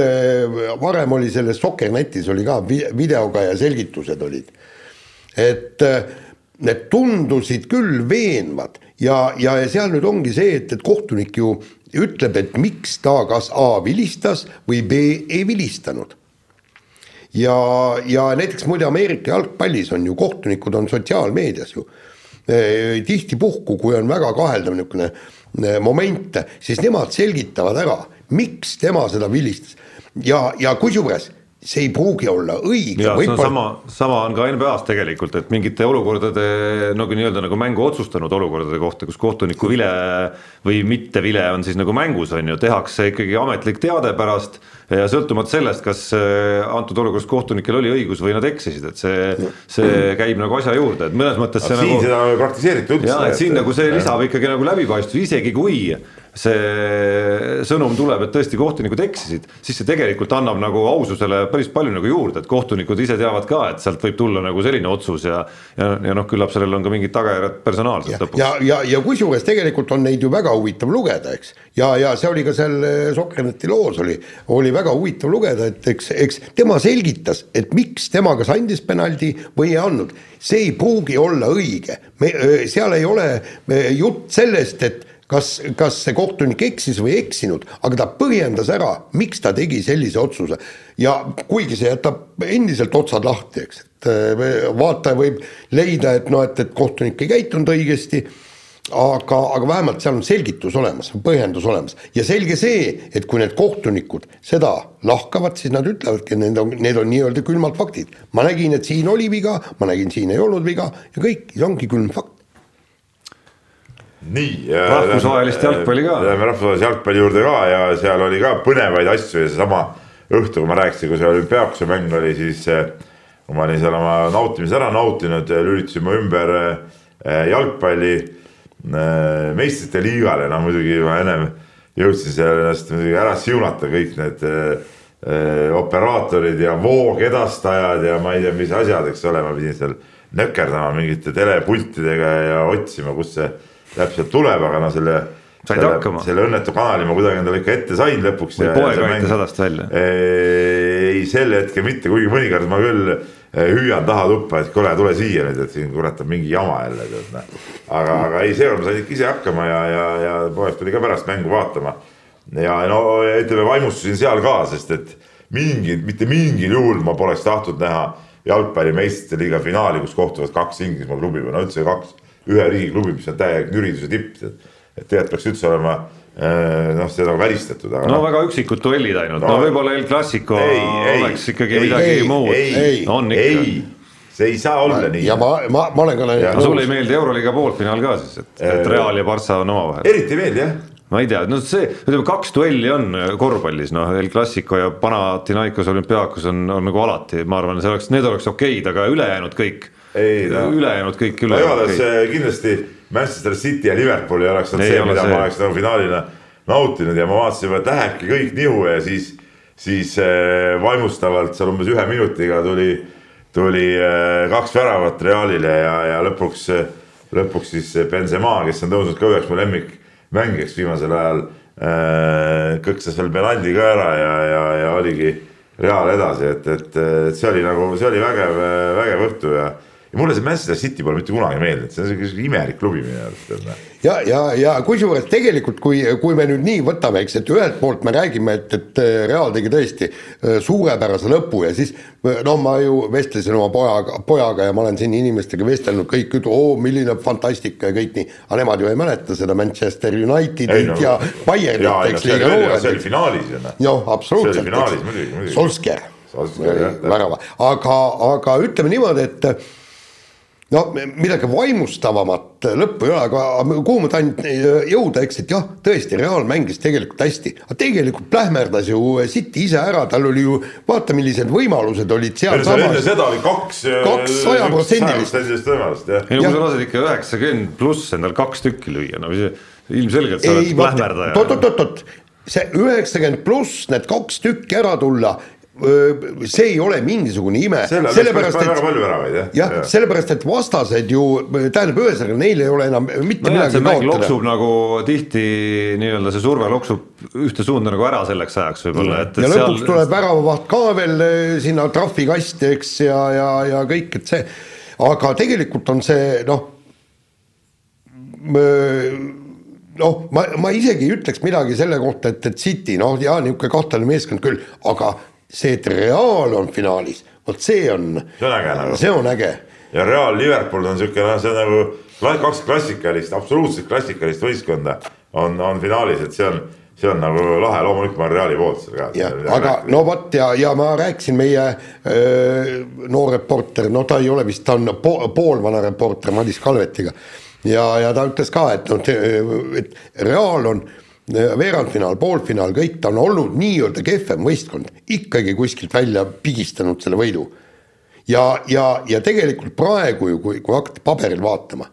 varem oli selles Soccernetis oli ka vi- videoga ja selgitused olid. et need tundusid küll veenvad ja, ja, seal nüüd ongi see, et, et kohtunik ju ütleb, et miks ta kas A vilistas või B ei vilistanud. ja, ja näiteks muide Ameerika jalgpallis on ju kohtunikud on sotsiaalmeedias ju eh, tihtipuhku, kui on väga kaheldav niisugune eh, moment, siis nemad selgitavad ära, miks tema seda vilistas ja, ja kusjuures see ei pruugi olla õige. on sama, sama on ka NBA-s tegelikult, et mingite olukordade nagu nii-öelda nagu mängu otsustanud olukordade kohta, kus kohtuniku vile või mitte vile on siis nagu mängus, on ju, tehakse ikkagi ametlik teade pärast ja sõltumata sellest, kas äh, antud olukorras kohtunikel oli õigus või nad eksisid, et see, see käib nagu asja juurde, et mõnes mõttes siin nagu. seda ei praktiseerita üldse. jaa, et siin nagu see lisab ikkagi nagu läbipaistvus, isegi kui see sõnum tuleb, et tõesti kohtunikud eksisid, siis see tegelikult annab nagu aususele päris palju nagu juurde, et kohtunikud ise teavad ka, et sealt võib tulla nagu selline otsus ja ja, ja noh, küllap sellel on ka mingid tagajärjed personaalselt lõpuks. ja, ja, ja kusjuures tegelikult on neid ju väga huvitav lugeda, eks. ja, ja see oli ka seal Sokkerneti loos oli, oli väga huvitav lugeda, et eks, eks tema selgitas, et miks tema kas andis penaldi või ei andnud. see ei pruugi olla õige, me, seal ei ole jutt sellest, et kas, kas see kohtunik eksis või eksinud, aga ta põhjendas ära, miks ta tegi sellise otsuse. ja kuigi see jätab endiselt otsad lahti, eks, et eh, vaataja võib leida, et noh, et, et kohtunik ei käitunud õigesti, aga, aga vähemalt seal on selgitus olemas, põhjendus olemas ja selge see, et kui need kohtunikud seda lahkavad, siis nad ütlevadki, et need on, need on nii-öelda külmad faktid. ma nägin, et siin oli viga, ma nägin, siin ei olnud viga ja kõik, see ongi külm fakt nii. rahvusvahelist jalgpalli ka. Läheme rahvusvahelise jalgpalli juurde ka ja seal oli ka põnevaid asju ja seesama õhtu, kui ma rääkisin, kui see olümpiaakuse mäng oli, siis eh, kui ma olin seal oma nautimise ära nautinud, lülitasime ümber eh, jalgpalli eh, meistrite liigale, no muidugi ma ennem jõudsin seal ennast muidugi ära siunata, kõik need operaatorid ja voogedastajad ja ma ei tea, mis asjad, eks ole, ma pidin seal nökerdama mingite telepultidega ja otsima, kus see täpselt tuleb, aga no selle. selle, selle õnnetu kanali ma kuidagi endale ikka ette sain lõpuks. või poeg aitas hädast välja. ei, sel hetkel mitte, kuigi mõnikord ma küll eh, hüüan taha tuppa, et kuule, tule siia nüüd, et siin kurat on mingi jama jälle, tead noh. aga, aga ei, seekord ma sain ikka ise hakkama ja, ja, ja poeg tuli ka pärast mängu vaatama. ja no ütleme, vaimustusin seal ka, sest et mingil, mitte mingil juhul ma poleks tahtnud näha jalgpalli meistrite liiga finaali, kus kohtuvad kaks Inglismaa klubi või no üldse kaks ühe riigiklubi, mis on täielik nüriduse tipp, et, et tegelikult peaks üldse olema äh, noh, seda välistatud, aga. no väga üksikud duellid ainult no,, no võib-olla El Clasico ei, oleks ikkagi ei, midagi ei, muud. on ikka. see ei saa olla nii. ja ma, ma, ma olen ka näinud. no sulle ei meeldi Euroliiga poolfinaal ka siis, et, et äh, Real ja Barca on omavahel. eriti ei meeldi jah ma ei tea, no see, ütleme kaks duelli on korvpallis, noh, El Clasico ja Panathinaikos olümpiaakos on, on nagu alati, ma arvan, see oleks, need oleks okeid, aga ülejäänud kõik ei. Ülejäänud kõik üle. igatahes kõik. kindlasti Manchester City ja Liverpool ei oleks olnud see, mida see. ma oleks nagu finaalina nautinud ja ma vaatasin, et lähebki kõik nihu ja siis, siis äh, vaimustavalt seal umbes ühe minutiga tuli, tuli äh, kaks väravat Realile ja, ja lõpuks, lõpuks siis Benzema, kes on tõusnud ka üheks mu lemmikmängijaks viimasel ajal äh,, kõksas veel penaldi ka ära ja, ja, ja oligi Real edasi, et, et, et see oli nagu, see oli vägev, vägev õhtu ja ja mulle see Manchester City pole mitte kunagi meeldinud, see on sihuke imelik klubi minu arust. ja, ja, ja kusjuures tegelikult, kui, kui me nüüd nii võtame, eks, et ühelt poolt me räägime, et, et äh, Real tegi tõesti äh, suurepärase lõpu ja siis no ma ju vestlesin oma pojaga, pojaga ja ma olen siin inimestega vestelnud, kõik ütlevad, oo milline fantastika ja kõik nii, aga nemad ju ei mäleta seda Manchester Unitedit no, ja Bayernit, eks. see oli finaalis ju noh. jah, absoluutselt. see oli finaalis muidugi, muidugi. Solskjaer värava, aga, aga ütleme niimoodi, et no midagi vaimustavamat lõppu ei ole, aga kuhu ma tahan jõuda, eks, et jah, tõesti, Real mängis tegelikult hästi, aga tegelikult plähmerdas ju City ise ära, tal oli ju, vaata, millised võimalused olid sealsamas. enne seda oli kaks. kaks sajaprotsendilist. võimalust, jah. ei no kui sa lased ikka üheksakümmend pluss endal kaks tükki lüüa, no ilmselgelt sa oled plähmerdaja. oot-oot-oot, see üheksakümmend pluss, need kaks tükki ära tulla see ei ole mingisugune ime. sellepärast, et jah. jah ja., sellepärast, et vastased ju, tähendab, ühesõnaga neil ei ole enam mitte no midagi kaotada. loksub nagu tihti nii-öelda see surve loksub ühte suunda nagu ära selleks ajaks võib-olla, et. ja lõpuks seal... tuleb väravavaht ka veel sinna trahvikasti, eks, ja, ja, ja kõik, et see, aga tegelikult on see noh noh, ma, ma isegi ei ütleks midagi selle kohta, et, et City, noh jaa, niisugune kahtlane meeskond küll, aga see, et Real on finaalis, vot see on, see on äge nagu. see on äge. ja Real Liverpool on siuke, noh, see on nagu kaks klassikalist, absoluutselt klassikalist võistkonda on, on finaalis, et see on, see on nagu lahe, loomulikult ma olen Reali poolt seal ka. aga no vot ja, ja ma rääkisin meie öö, noor reporter, no ta ei ole vist, ta on po, poolvana reporter Madis Kalvetiga ja, ja ta ütles ka, et noh, et Real on veerandfinaal, poolfinaal, kõik ta on olnud nii-öelda kehvem võistkond, ikkagi kuskilt välja pigistanud selle võidu. ja, ja, ja tegelikult praegu ju, kui, kui hakata paberil vaatama,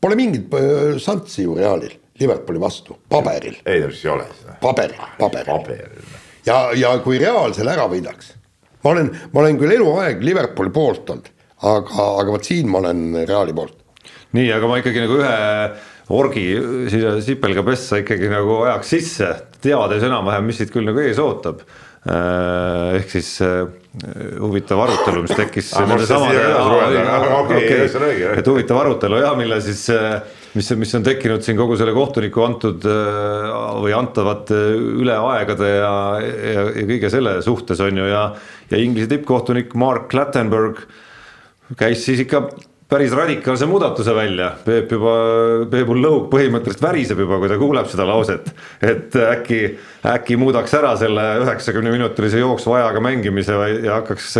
pole mingit öö, šanssi ju Realil Liverpooli vastu, paberil, ei, no siis ei ole seda. paberil, paberil paberil. ja, ja kui Real selle ära võidaks, ma olen, ma olen küll eluaeg Liverpooli poolt olnud, aga, aga vot siin ma olen Reali poolt. nii, aga ma ikkagi nagu ühe orgi siia sipelga pessa ikkagi nagu ajaks sisse, teades enam-vähem, mis siit küll nagu ees ootab. ehk siis äh, huvitav arutelu, mis tekkis Ah, et huvitav arutelu jah, mille siis, mis, mis on tekkinud siin kogu selle kohtuniku antud äh, või antavate üle aegade ja, ja, ja kõige selle suhtes on ju ja, ja Inglise tippkohtunik Mark Clattenburg käis siis ikka päris radikaalse muudatuse välja, Peep juba, Peepul lõug põhimõtteliselt väriseb juba, kui ta kuuleb seda lauset. et äkki, äkki muudaks ära selle üheksakümne minutilise jooksva ajaga mängimise ja hakkaks,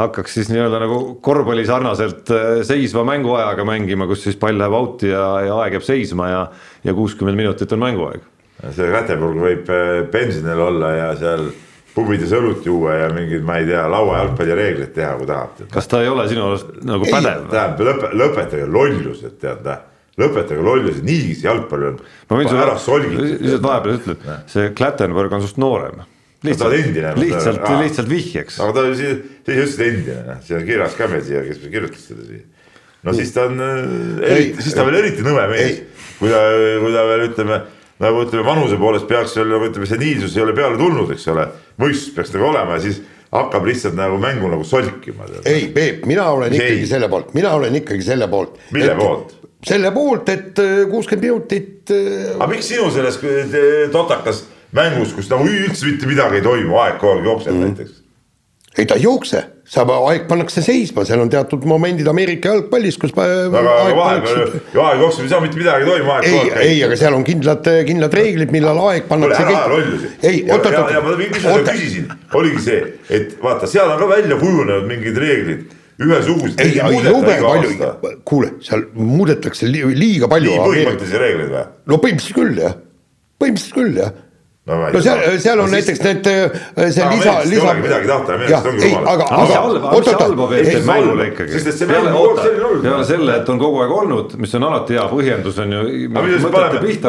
hakkaks siis nii-öelda nagu korvpalli sarnaselt äh, seisva mänguajaga mängima, kus siis pall läheb out'i ja, ja aeg jääb seisma ja, ja kuuskümmend minutit on mänguaeg. see Räteburg võib äh, pensionil olla ja seal pubides õlut juua ja mingeid, ma ei tea, lauajalgpallireegleid teha, kui tahab. kas ta ei ole sinu arust nagu Ei, pädev? tähendab, lõpe, lõpetage lollused, tead, lõpetage lollused, niiviisi jalgpall on. ma võin ära sulle, solgitud. lihtsalt vahepeal ütlen, see Klattenburg on sinust noorem. endine. lihtsalt Aa., lihtsalt vihjeks. aga ta siis, siis ütles endine, see on kirjas ka meil siia, kes kirjutas seda siia. no siis ta on äh, eriti, siis ta veel eriti nõme mees Ei., kui ta, kui ta veel ütleme nagu ütleme vanuse poolest peaks veel nagu ütleme, seniilsus ei ole peale tulnud, eks ole, võistlus peaks nagu olema ja siis hakkab lihtsalt nagu mängu nagu solkima. ei, Peep, mina olen Ei. ikkagi selle poolt, mina olen ikkagi selle poolt. Mille poolt?? selle poolt, et äh, kuuskümmend minutit äh, aga miks sinu selles eh, totakas mängus, kus nagu üldse mitte midagi ei toimu, aeg kogu aeg jookseb mm. näiteks. ei ta ei jookse, saab, aeg pannakse seisma, seal on teatud momendid Ameerika jalgpallis, kus aga, vahepeal ja aeg jookseb, ei saa mitte midagi ei toimu, aeg ei ei, aga seal on kindlad, kindlad reeglid, millal aeg pannakse ära aja lollusi. ei, oot, ja, oot, ja ma, seda oot, küsisin, oligi see, et vaata, seal on ka välja kujunenud mingid reeglid, ühesugused. ei, ei jube palju, kuule, seal muudetakse li, liiga palju nii. põhimõttelisi reegleid või? no põhimõtteliselt küll jah, põhimõtteliselt küll jah No no seal seal on No siis- näiteks need, see Aga lisa, lisa. midagi tahta, Ameerikast ongi ei, rumalad. aga, aga mis aga halba, oot, mis oot, halba oot, peale, selle, et on kogu aeg olnud, mis on alati hea põhjendus on ju.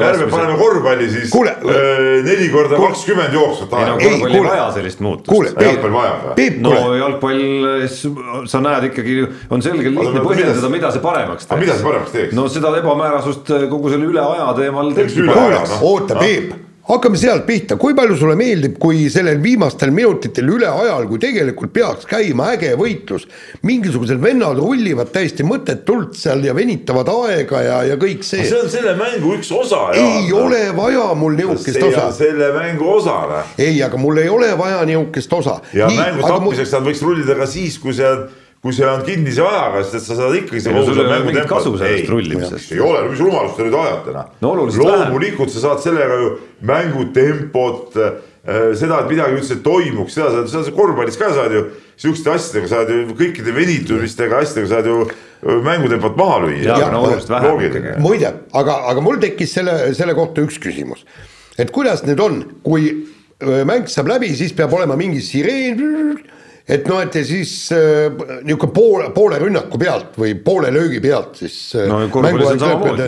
ärme paneme korvpalli siis Kuule, äh, neli korda kuule- kakskümmend jooksvat ei no aega. Ei, korvpall ei kuule- vaja sellist muutust. jalgpall vajab või? No kuule, jalgpall, sa näed ikkagi, on selge lihtne no põhjendada, mida- see paremaks aga mida see paremaks teeks? no seda ebamäärasust kogu selle üle aja teemal Teeks noh. oota, noh. Peep, hakkame sealt pihta, kui palju sulle meeldib, kui sellel viimastel minutitel üle ajal, kui tegelikult peaks käima äge võitlus, mingisugused vennad rullivad täiesti mõttetult seal ja venitavad aega ja, ja kõik see, see on selle mängu üks osa. ei ole vaja mul see osa on, selle mängu osa, noh. ei, aga mul ei ole vaja nihukest osa. ja mängu tapmiseks nad võiks rullida ka siis, kui see on, kui see on kinnise ajaga, sest et sa saad ikkagi. Ei ei ole mingit kasu sellest rullimisest. ei ole, mis rumalust te nüüd ajate, noh No loomulikult sa saad sellega ju mängutempot, seda, et midagi üldse toimuks, seda saad, seda sa korvpallis ka saad ju, sihukeste asjadega saad ju kõikide venitumistega asjadega saad ju öö, mängutempot maha lüüa. No muide, aga, aga mul tekkis selle, selle kohta üks küsimus. et kuidas nüüd on, kui öö, mäng saab läbi, siis peab olema mingi sireen, et noh, et ja siis äh, niisugune poole, poole rünnaku pealt või poole löögi pealt siis. no korvpallis on samamoodi.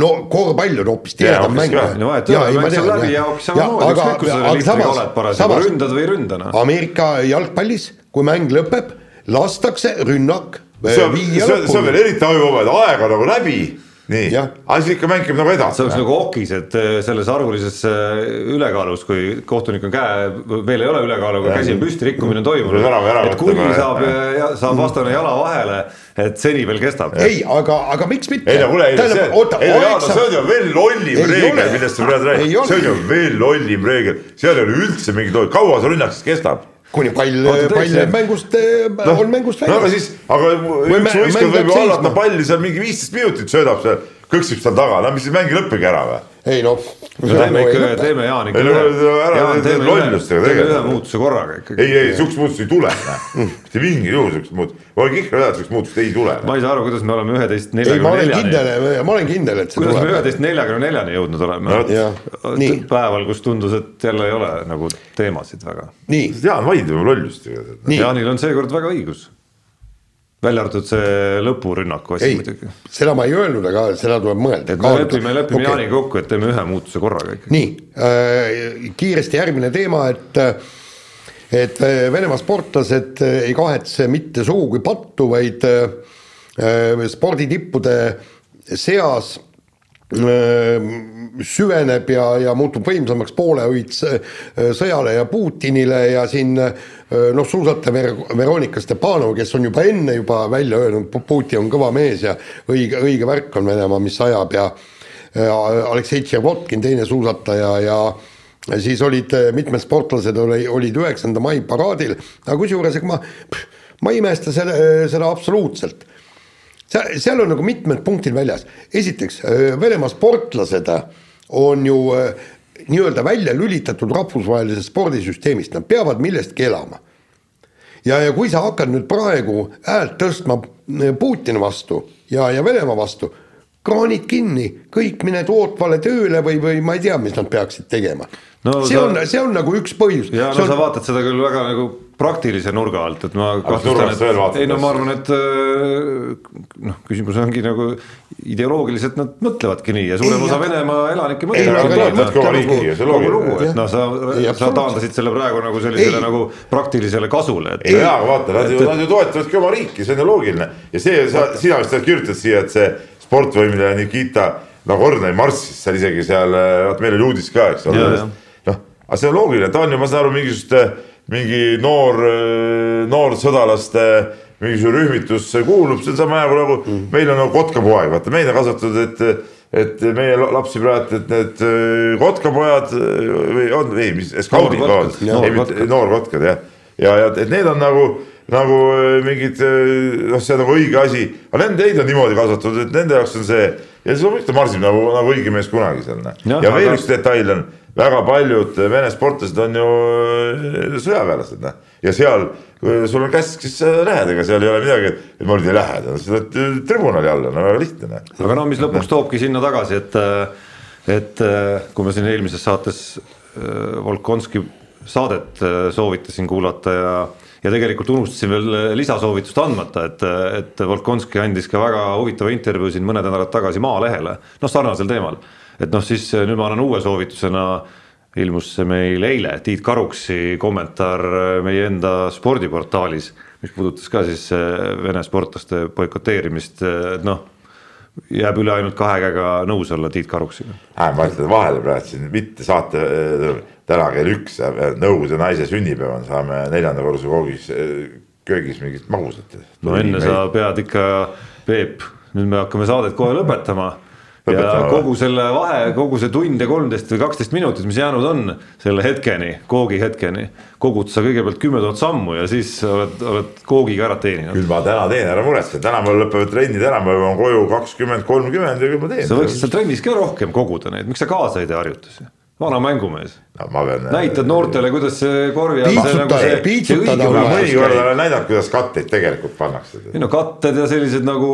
no korvpall on hoopis tihedam mäng no. Ameerika jalgpallis, kui mäng lõpeb, lastakse rünnak äh, see on, see on, veel eriti ajuvaba, et aeg on nagu läbi nii aga siis ikka mäng käib nagu edasi see oleks. nagu okis, et eh, selles arvulises eh, ülekaalus, kui kohtunik on käe, veel ei ole ülekaaluga, Jah. käsi on püsti, rikkumine on toimunud et kuni võtta kohe. saab, saab vastane jala vahele, et seni veel kestab. ei, aga, aga miks mitte? ei no kuule, ei see, ei no Jaan, see saab on ju veel lollim reegel millest sa praegu räägid, see on ju veel lollim reegel, seal ei ole üldse mingit, kaua see rünnak siis kestab? Kuni pall, pall jääb mängust, on mängust no aga väljas. siis, aga üks võistkond võib ju hallata palli seal mingi viisteist minutit söödab seal, kõksib seal taga, no mis siis mäng ei lõppegi ära või? ei noh. teeme ikka, teeme Jaan ikka Ei, no ära Jaan, teeme lollustega teeme tegeleda. ühe muutuse korraga ikkagi. ei, ei, siukest muutust ei tule, mitte mingil juhul siukest muutust, ma olen kihla teada, siukest muutust ei tule. ma ei saa aru, kuidas me oleme üheteist neljakümne olen neljani, kindel, ma olen kindel, et see kuidas me tuleb. üheteist neljakümne neljani jõudnud oleme No päeval, kus tundus, et jälle ei ole nagu teemasid väga. nii, Jaan vaidleb lollustega. Jaanil on seekord väga õigus. Välja arvatud see lõpurünnaku asi muidugi. seda ma ei öelnud, aga seda tuleb mõelda. et me lepime, lepime okay. Jaaniga kokku, et teeme ühe muutuse korraga ikkagi. nii äh,, kiiresti järgmine teema, et et äh, Venemaa sportlased äh, ei kahetse mitte sugugi pattu, vaid äh, sporditippude seas äh, süveneb ja, ja muutub võimsamaks poolehoid s- sõjale ja Putinile ja siin äh, noh, suusataja Ver- Veronika Stepanov, kes on juba enne juba välja öelnud, Putin on kõva mees ja õige, õige värk on Venemaa, mis ajab ja ja Aleksei Tšervotkin, teine suusataja ja ja siis olid äh, mitmed sportlased oli, olid üheksanda mai paraadil, aga kusjuures ega ma, ma ei imesta selle, seda absoluutselt seal, on nagu mitmed punktid väljas. esiteks, Venemaa sportlased on ju äh, nii-öelda välja lülitatud rahvusvahelisest spordisüsteemist, nad peavad millestki elama. ja, ja kui sa hakkad nüüd praegu häält tõstma äh, Putini vastu ja, ja Venemaa vastu, kraanid kinni, kõik mine tootvale tööle või, või ma ei tea, mis nad peaksid tegema no,. see sa- on, see on nagu üks põhjus. ja no on... sa vaatad seda küll väga nagu praktilise nurga alt, et ma veel vaatad? ei no ma arvan, et äh, noh, küsimus ongi nagu ideoloogiliselt nad mõtlevadki nii ja suurem Ei, osa Venemaa elanikke Ei, mõtlevadki nad et et noh, sa sa taandasid selle praegu nagu sellisele Ei. nagu praktilisele kasule, et ei jaa, aga vaata, nad ju, nad ju toetavadki oma riiki, see on ju loogiline. Ja see, sa, sina vist kirjutad siia, et see sportvõimeline Nikita Nagornõi marssis seal isegi seal, vaat meil oli uudis ka, eks ole. Noh, aga see on loogiline, ta on ju, ma saan aru, mingisugust, mingi noor, noorsõdalaste mingisugune rühmitus kuulub, see on sama hea kui nagu mm. meil on nagu kotkapoeg, vaata meid on kasvatatud, et et meie la- lapsi praegu, et need öö, kotkapojad öö, või on, ei, mis, skaudid, Noorkotkad, ei mitte noorkotkad. jah, ja, ja et need on nagu, nagu mingid noh, see on nagu õige asi, aga nende neid on niimoodi kasvatatud, et nende jaoks on see ja siis loomulikult ta marsib nagu, nagu õige mees kunagi seal. Jah, ja veel üks detail on, väga paljud Vene sportlased on ju öö, sõjaväelased, noh, ja seal kui sul on käsk, siis sa lähed, ega seal ei ole midagi, et ma nüüd ei lähe, sa lähed öö, tribunali alla, no väga lihtne, noh. aga no mis lõpuks toobki sinna tagasi, et et kui ma siin eelmises saates äh, Volkonski saadet äh, soovitasin kuulata ja ja tegelikult unustasin veel lisasoovitust andmata, et, et Volkonski andis ka väga huvitava intervjuu siin mõned nädalad tagasi Maalehele, noh sarnasel teemal. Et noh, siis nüüd ma annan uue soovitusena, ilmus see meil eile, Tiit Karuksi kommentaar meie enda spordiportaalis, mis puudutas ka siis äh, Vene sportlaste boikoteerimist, et noh jääb üle ainult kahe käega nõus olla Tiit Karuksiga. ma ütlen vahele praegu siin mitte saate äh, täna kell üks äh, nõukogude naise sünnipäeval saame neljanda korruse koogis, köögis mingit magusat. no enne sa pead ikka, Peep, nüüd me hakkame saadet kohe lõpetama. Ja kogu selle vahe, kogu see tund ja kolmteist või kaksteist minutit, mis jäänud on selle hetkeni, koogi hetkeni, kogud sa kõigepealt kümme tuhat sammu ja siis oled, oled koogiga ära teeninud. küll ma täna teen, ära muretse, täna mul lõpevad trennid ära, ma jõuan koju kakskümmend, kolmkümmend ja küll ma teen. sa võiksid seal trennis ka rohkem koguda neid, miks sa kaasa ei tee harjutusi? vana mängumees, no,. pean. näitad noortele, kuidas see korvi all nagu mõnikord näidanud, kuidas katteid tegelikult pannakse. ei no katted ja sellised nagu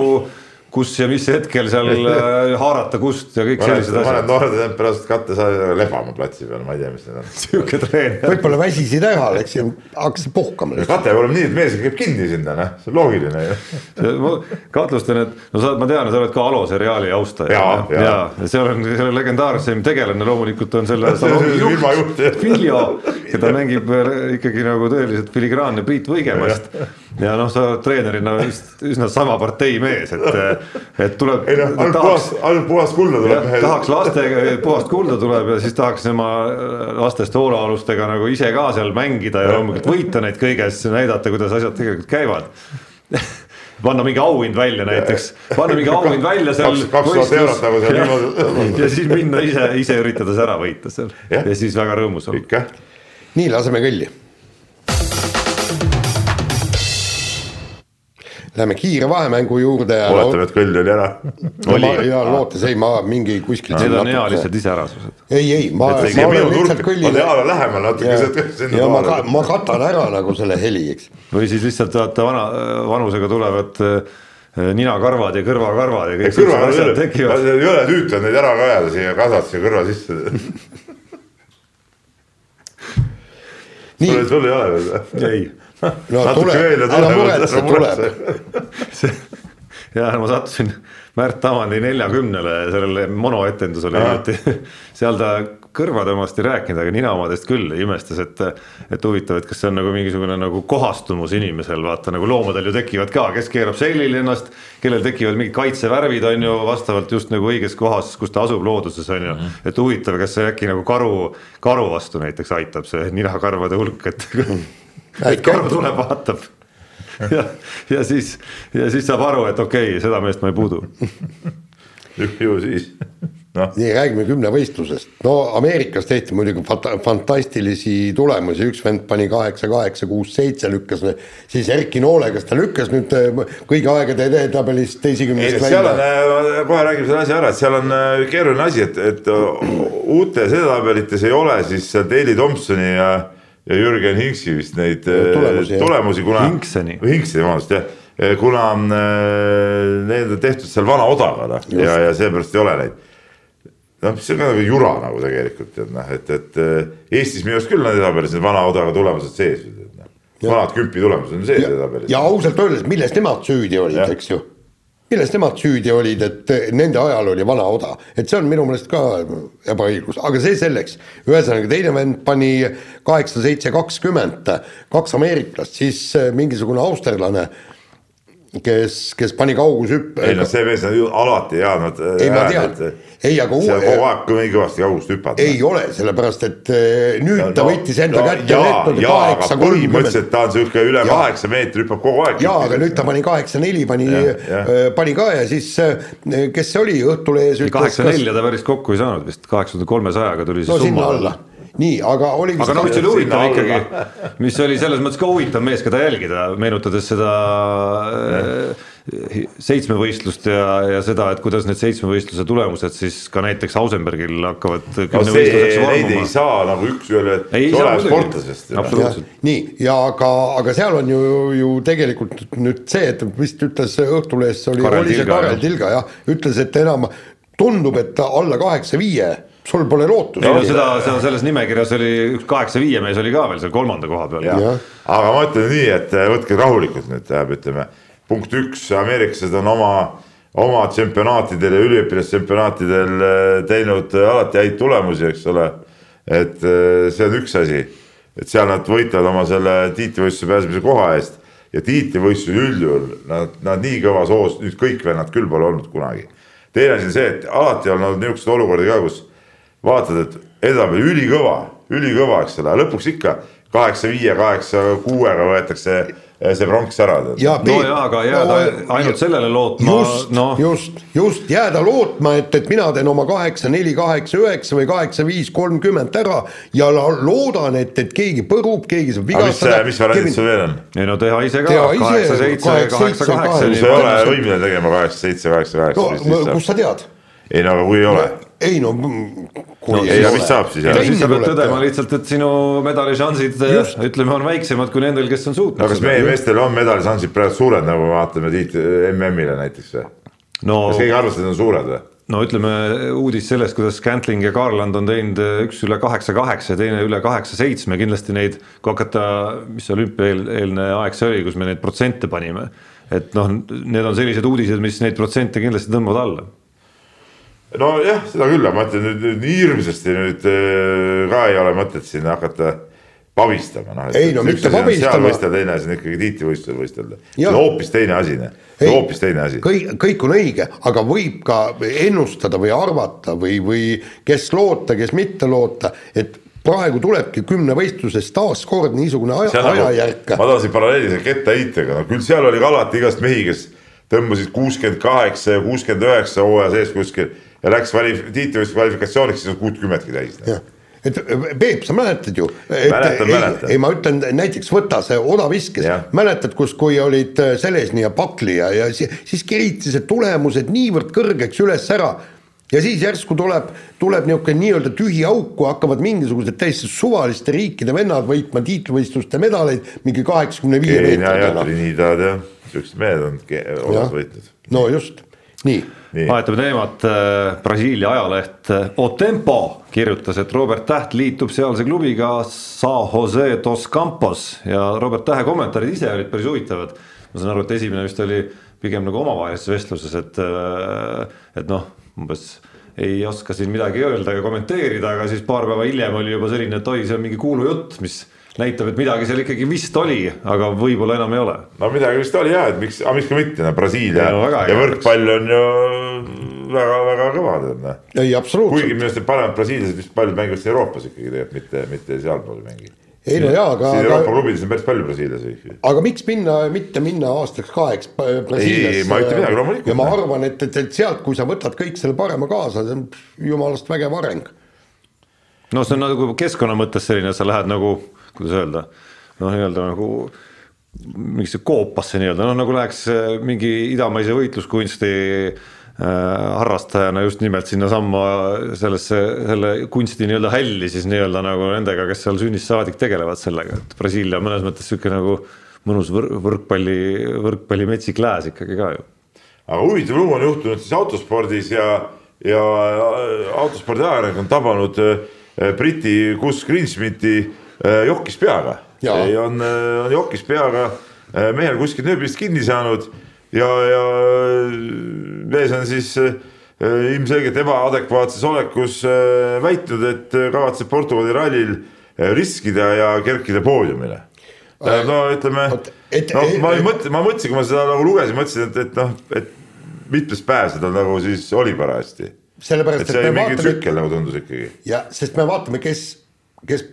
kus ja mis hetkel seal äh, haarata kust ja kõik sellised asjad. noored temperaarsed katte saavad lebama platsi peal, ma ei tea, mis need on. sihuke treener. võib-olla väsisid ära, läks ja hakkasid puhkama. kate peab olema nii, et mees käib kinni sinna, noh, see on loogiline ju. ma kahtlustan, et no sa, ma tean, sa oled ka Alo seriaali austaja. Jaa, ja, jaa. ja seal on selle legendaarsem tegelane loomulikult on selle on firma juht. Viljo keda mängib ikkagi nagu tõeliselt filigraanne Priit Võigemast. Ja noh, sa oled treenerina vist üsna sama partei mees, et, et tuleb. ei noh, ainult puhast, ainult puhast kulda tuleb. tahaks lastega, puhast kulda tuleb ja siis tahaks oma lastest hoolealustega nagu ise ka seal mängida ja loomulikult võita neid kõiges, näidata, kuidas asjad tegelikult käivad panna mingi auhind välja näiteks, panna mingi auhind välja seal. kaks tuhat eurot nagu seal niimoodi. ja siis minna ise, ise üritades ära võita seal ja, ja siis väga rõõmus olla. nii, laseme kõlli. Läheme kiire vahemängu juurde. oletame, et kõll oli ära. ja lootes, ei ma mingi kuskilt. Need on ealised iseärasused. ei, ei, ma, ma olen lihtsalt kõllile. lähemal natuke. ja ma, ma katan ära nagu selle heli, eks. või siis lihtsalt vaata vana, vanusega tulevad äh, ninakarvad ja kõrvakarvad ja kõik sellised asjad tekivad. jõle tüütu on neid ära ka ajada siia kasvatusse kõrva sisse. sul ei ole veel või? ei no tuleb, ära muretse, tuleb. ja ma sattusin Märt Tamandi neljakümnele sellele monoetendusele hiljuti, seal ta kõrvade omast ei rääkinud, aga nina omadest küll imestas, et, et huvitav, et kas see on nagu mingisugune nagu kohastumus inimesel, vaata nagu loomadel ju tekivad ka, kes keerab sellil ennast, kellel tekivad mingid kaitsevärvid, on ju, vastavalt just nagu õiges kohas, kus ta asub looduses, on ju. Mhm. et huvitav, kas see äkki nagu karu, karu vastu näiteks aitab, see ninakarvade hulk, et et karu tuleb, vaatab. Ja, ja siis, ja siis saab aru, et okei okay,, seda meest ma ei puudu. Ju siis. No.. nii, räägime kümnevõistlusest, no Ameerikas tehti muidugi fanta fantastilisi tulemusi, üks vend pani kaheksa, kaheksa, kuus, seitse, lükkas siis Erki Noole, kas ta lükkas nüüd äh, kõigi aegade edetabelist esikümnest välja? seal on, äh, kohe räägime selle asja ära, et seal on äh, keeruline asi, et, et uutes edetabelites ei ole siis seal Dale Thompsoni ja ja Jürgen Hinksi vist neid tulemusi, tulemusi, kuna. Hinkseni. Hinkseni, vabandust jah, kuna äh, need on tehtud seal vana odaga noh ja, ja seepärast ei ole neid. noh, see on ka nagu jura nagu tegelikult tead noh, et, et Eestis minu arust küll on edapäris need vana odaga tulemused sees. Noh. vanad kümpi tulemused on sees edapäris. ja ausalt öeldes, milles nemad süüdi olid, eks ju milles nemad süüdi olid, et nende ajal oli vana oda, et see on minu meelest ka ebaõiglus, aga see selleks. ühesõnaga teine vend pani kaheksa, seitse, kakskümmend, kaks ameeriklast, siis mingisugune austerlane kes, kes pani kaugushüppe. ei no see mees on ju alati hea, nad. ei, ma tean, ei, aga uue. kogu aeg kõige kõvasti kaugust hüpata. ei ole, sellepärast et eh, nüüd ja, ta no, võttis enda no, kätte. jaa, jaa, aga põhimõtteliselt ta on sihuke üle kaheksa meetri hüppab kogu aeg. jaa, aga nüüd ta pani kaheksa neli, pani, pani ka ja siis, kes see oli Õhtulehes. kaheksa nelja ta päris kokku ei saanud vist, kaheksakümne kolmesajaga tuli see no, summa alla nii, aga oli aga noh, mis oli huvitav ikkagi, mis oli selles mõttes ka huvitav mees, keda jälgida, meenutades seda äh, seitsmevõistlust ja, ja seda, et kuidas need seitsmevõistluse tulemused siis ka näiteks Ausenbergil hakkavad no see, neid ei saa nagu üks-ühele sportlasest. nii, ja aga, aga seal on ju, ju tegelikult nüüd see, et vist ütles Õhtulehes oli, oli see Karel Tilga jah, ütles, et enam tundub, et alla kaheksa viie sul pole lootust. ei no seda, seda selles nimekirjas oli üks kaheksa viie mees oli ka veel seal kolmanda koha peal. aga ma ütlen nii, et eh, võtke rahulikult nüüd tähendab, ütleme punkt üks, ameeriklased on oma, oma tsempionaatidel ja üliõpilastsempeonaatidel eh, teinud alati häid tulemusi, eks ole. et eh, see on üks asi, et seal nad võitlevad oma selle tiitlivõistluse pääsemise koha eest ja tiitlivõistlusel üldjuhul nad, nad nii kõvas hoos nüüd kõik vennad küll pole olnud kunagi. teine asi on see, et alati on olnud niisuguseid olukordi ka, kus vaatad, et edasi ülikõva, ülikõva, eks ole, lõpuks ikka kaheksa viie, kaheksa kuuega võetakse eh, see pronks ära. no jaa, aga jääda no, ainult sellele lootma. just no., just, just jääda lootma, et, et mina teen oma kaheksa, neli, kaheksa, üheksa või kaheksa, viis, kolmkümmend ära ja loodan, et, et keegi põrub, keegi saab vigastada. mis, mis variandid sul veel on? ei no teha ise ka, kaheksa, seitse, kaheksa, kaheksa. sa ei ole võimeline tegema kaheksa, seitse, kaheksa, kaheksa. kust sa tead? ei no aga kui ei ole ei no kui no, ei, mis saab siis? siis sa pead tõdema lihtsalt, et sinu medališansid ütleme, on väiksemad kui nendel, kes on suutnud. no kas meie meestel on medališansid praegu suured, nagu me vaatame Tiit MM-ile näiteks või no,? kas keegi arvas, et need on suured või? no ütleme uudis sellest, kuidas Scantling ja Garland on teinud üks üle kaheksa, kaheksa ja teine üle kaheksa, seitsme, kindlasti neid, kui hakata, mis olümpia-eelne aeg see oli, kus me neid protsente panime. et noh, need on sellised uudised, mis neid protsente kindlasti tõmbavad alla nojah, seda küll, aga ma ütlen nüüd, nüüd nii hirmsasti nüüd äh, ka ei ole mõtet siin hakata pabistama, noh. Ei, no mitte pabistama. teine asi on ikkagi tiitlivõistlusel võistelda. see on hoopis teine asi, noh. hoopis teine asi. kõik, kõik on õige, aga võib ka ennustada või arvata või, või kes loota, kes mitte loota, et praegu tulebki kümnevõistluses taas kord niisugune aja, nagu- ajajärk ma tahtsin paralleeli selle kettaheitega, no küll seal oli ka alati igast mehi, kes tõmbasid kuuskümmend kaheksa ja kuuskümmend üheksa hooaja sees kuskil ja läks kvali-, tiitlivõistluse kvalifikatsiooniks, siis on kuutkümmetki täis. jah, et Peep, sa mäletad ju? Mäletan, mäletan. ei, ma ütlen näiteks võta see odaviskes Jah., mäletad, kus, kui olid äh, Selesni ja Pakli ja, ja si- siis keritis need tulemused niivõrd kõrgeks üles ära ja siis järsku tuleb, tuleb niisugune nii-öelda tühi auk, kui hakkavad mingisugused täiesti suvaliste riikide vennad võitma tiitlivõistluste medaleid mingi kaheksakümne viie Keenia ja meetri Trinidad ja siuksed mehed on osas võitnud. no just, nii nii, vahetame teemat, Brasiilia ajaleht äh, O Tempo kirjutas, et Robert Täht liitub sealse klubiga Sa Jose dos Campos ja Robert Tähe kommentaarid ise olid päris huvitavad. ma saan aru, et esimene vist oli pigem nagu omavahelises vestluses, et, et noh, umbes ei oska siin midagi öelda ega kommenteerida, aga siis paar päeva hiljem oli juba selline, et oi, see on mingi kuulujutt, mis näitab, et midagi seal ikkagi vist oli, aga võib-olla enam ei ole. no midagi vist oli jah, et miks, aga miks ka mitte, no Brasiilia Ei, no väga ja äge võrkpall on ju väga-väga kõva tead noh. ei absoluutselt kuigi minu arust need paremad brasiillased vist paljud mängivad siin Euroopas ikkagi tegelikult, mitte, mitte sealpool ei mängi. ei no jaa, aga siin Euroopa klubides on päris palju brasiillasi ikkagi. aga miks minna, mitte minna aastaks kaheks Bra- ei, Brasiiliasse ma ei ütle midagi, loomulikult. ja ma arvan, et, et, et sealt, kui sa võtad kõik selle parema kaasa, see on jumalast vägev areng. no see on nagu keskkonna mõttes selline, sa lähed nagu, kuidas öelda, noh, nii-öelda nagu mingisse koopasse nii-öelda, noh nagu läheks äh, mingi idamaise võitluskunsti äh, harrastajana just nimelt sinnasamma sellesse, selle kunsti nii-öelda hälli siis nii-öelda nagu nendega, kes seal sünnist saadik tegelevad sellega, et Brasiilia on mõnes mõttes niisugune nagu mõnus võr- võrkpalli, võrkpalli metsik lääs ikkagi ka ju. aga huvitav lugu on juhtunud siis autospordis ja, ja autospordi ajakirjanik on tabanud äh, Briti kusk Greensmiti äh, jokis peaga. Jaa. on, on jokis peaga äh, mehel kuskil nööbist kinni saanud ja, ja mees on siis äh, ilmselgelt ebaadekvaatses olekus äh, väitnud, et kavatseb Portugali rallil äh, riskida ja kerkida poodiumile. tähendab, no ütleme et-, no et- ma ei mõtle, ma mõtlesin, kui ma seda nagu lugesin, mõtlesin, et, et noh, et mitmes päev seda nagu siis oli parajasti. sellepärast, et oli me mingi vaatame tsükkel nagu tundus ikkagi. ja sest me vaatame, kes, kes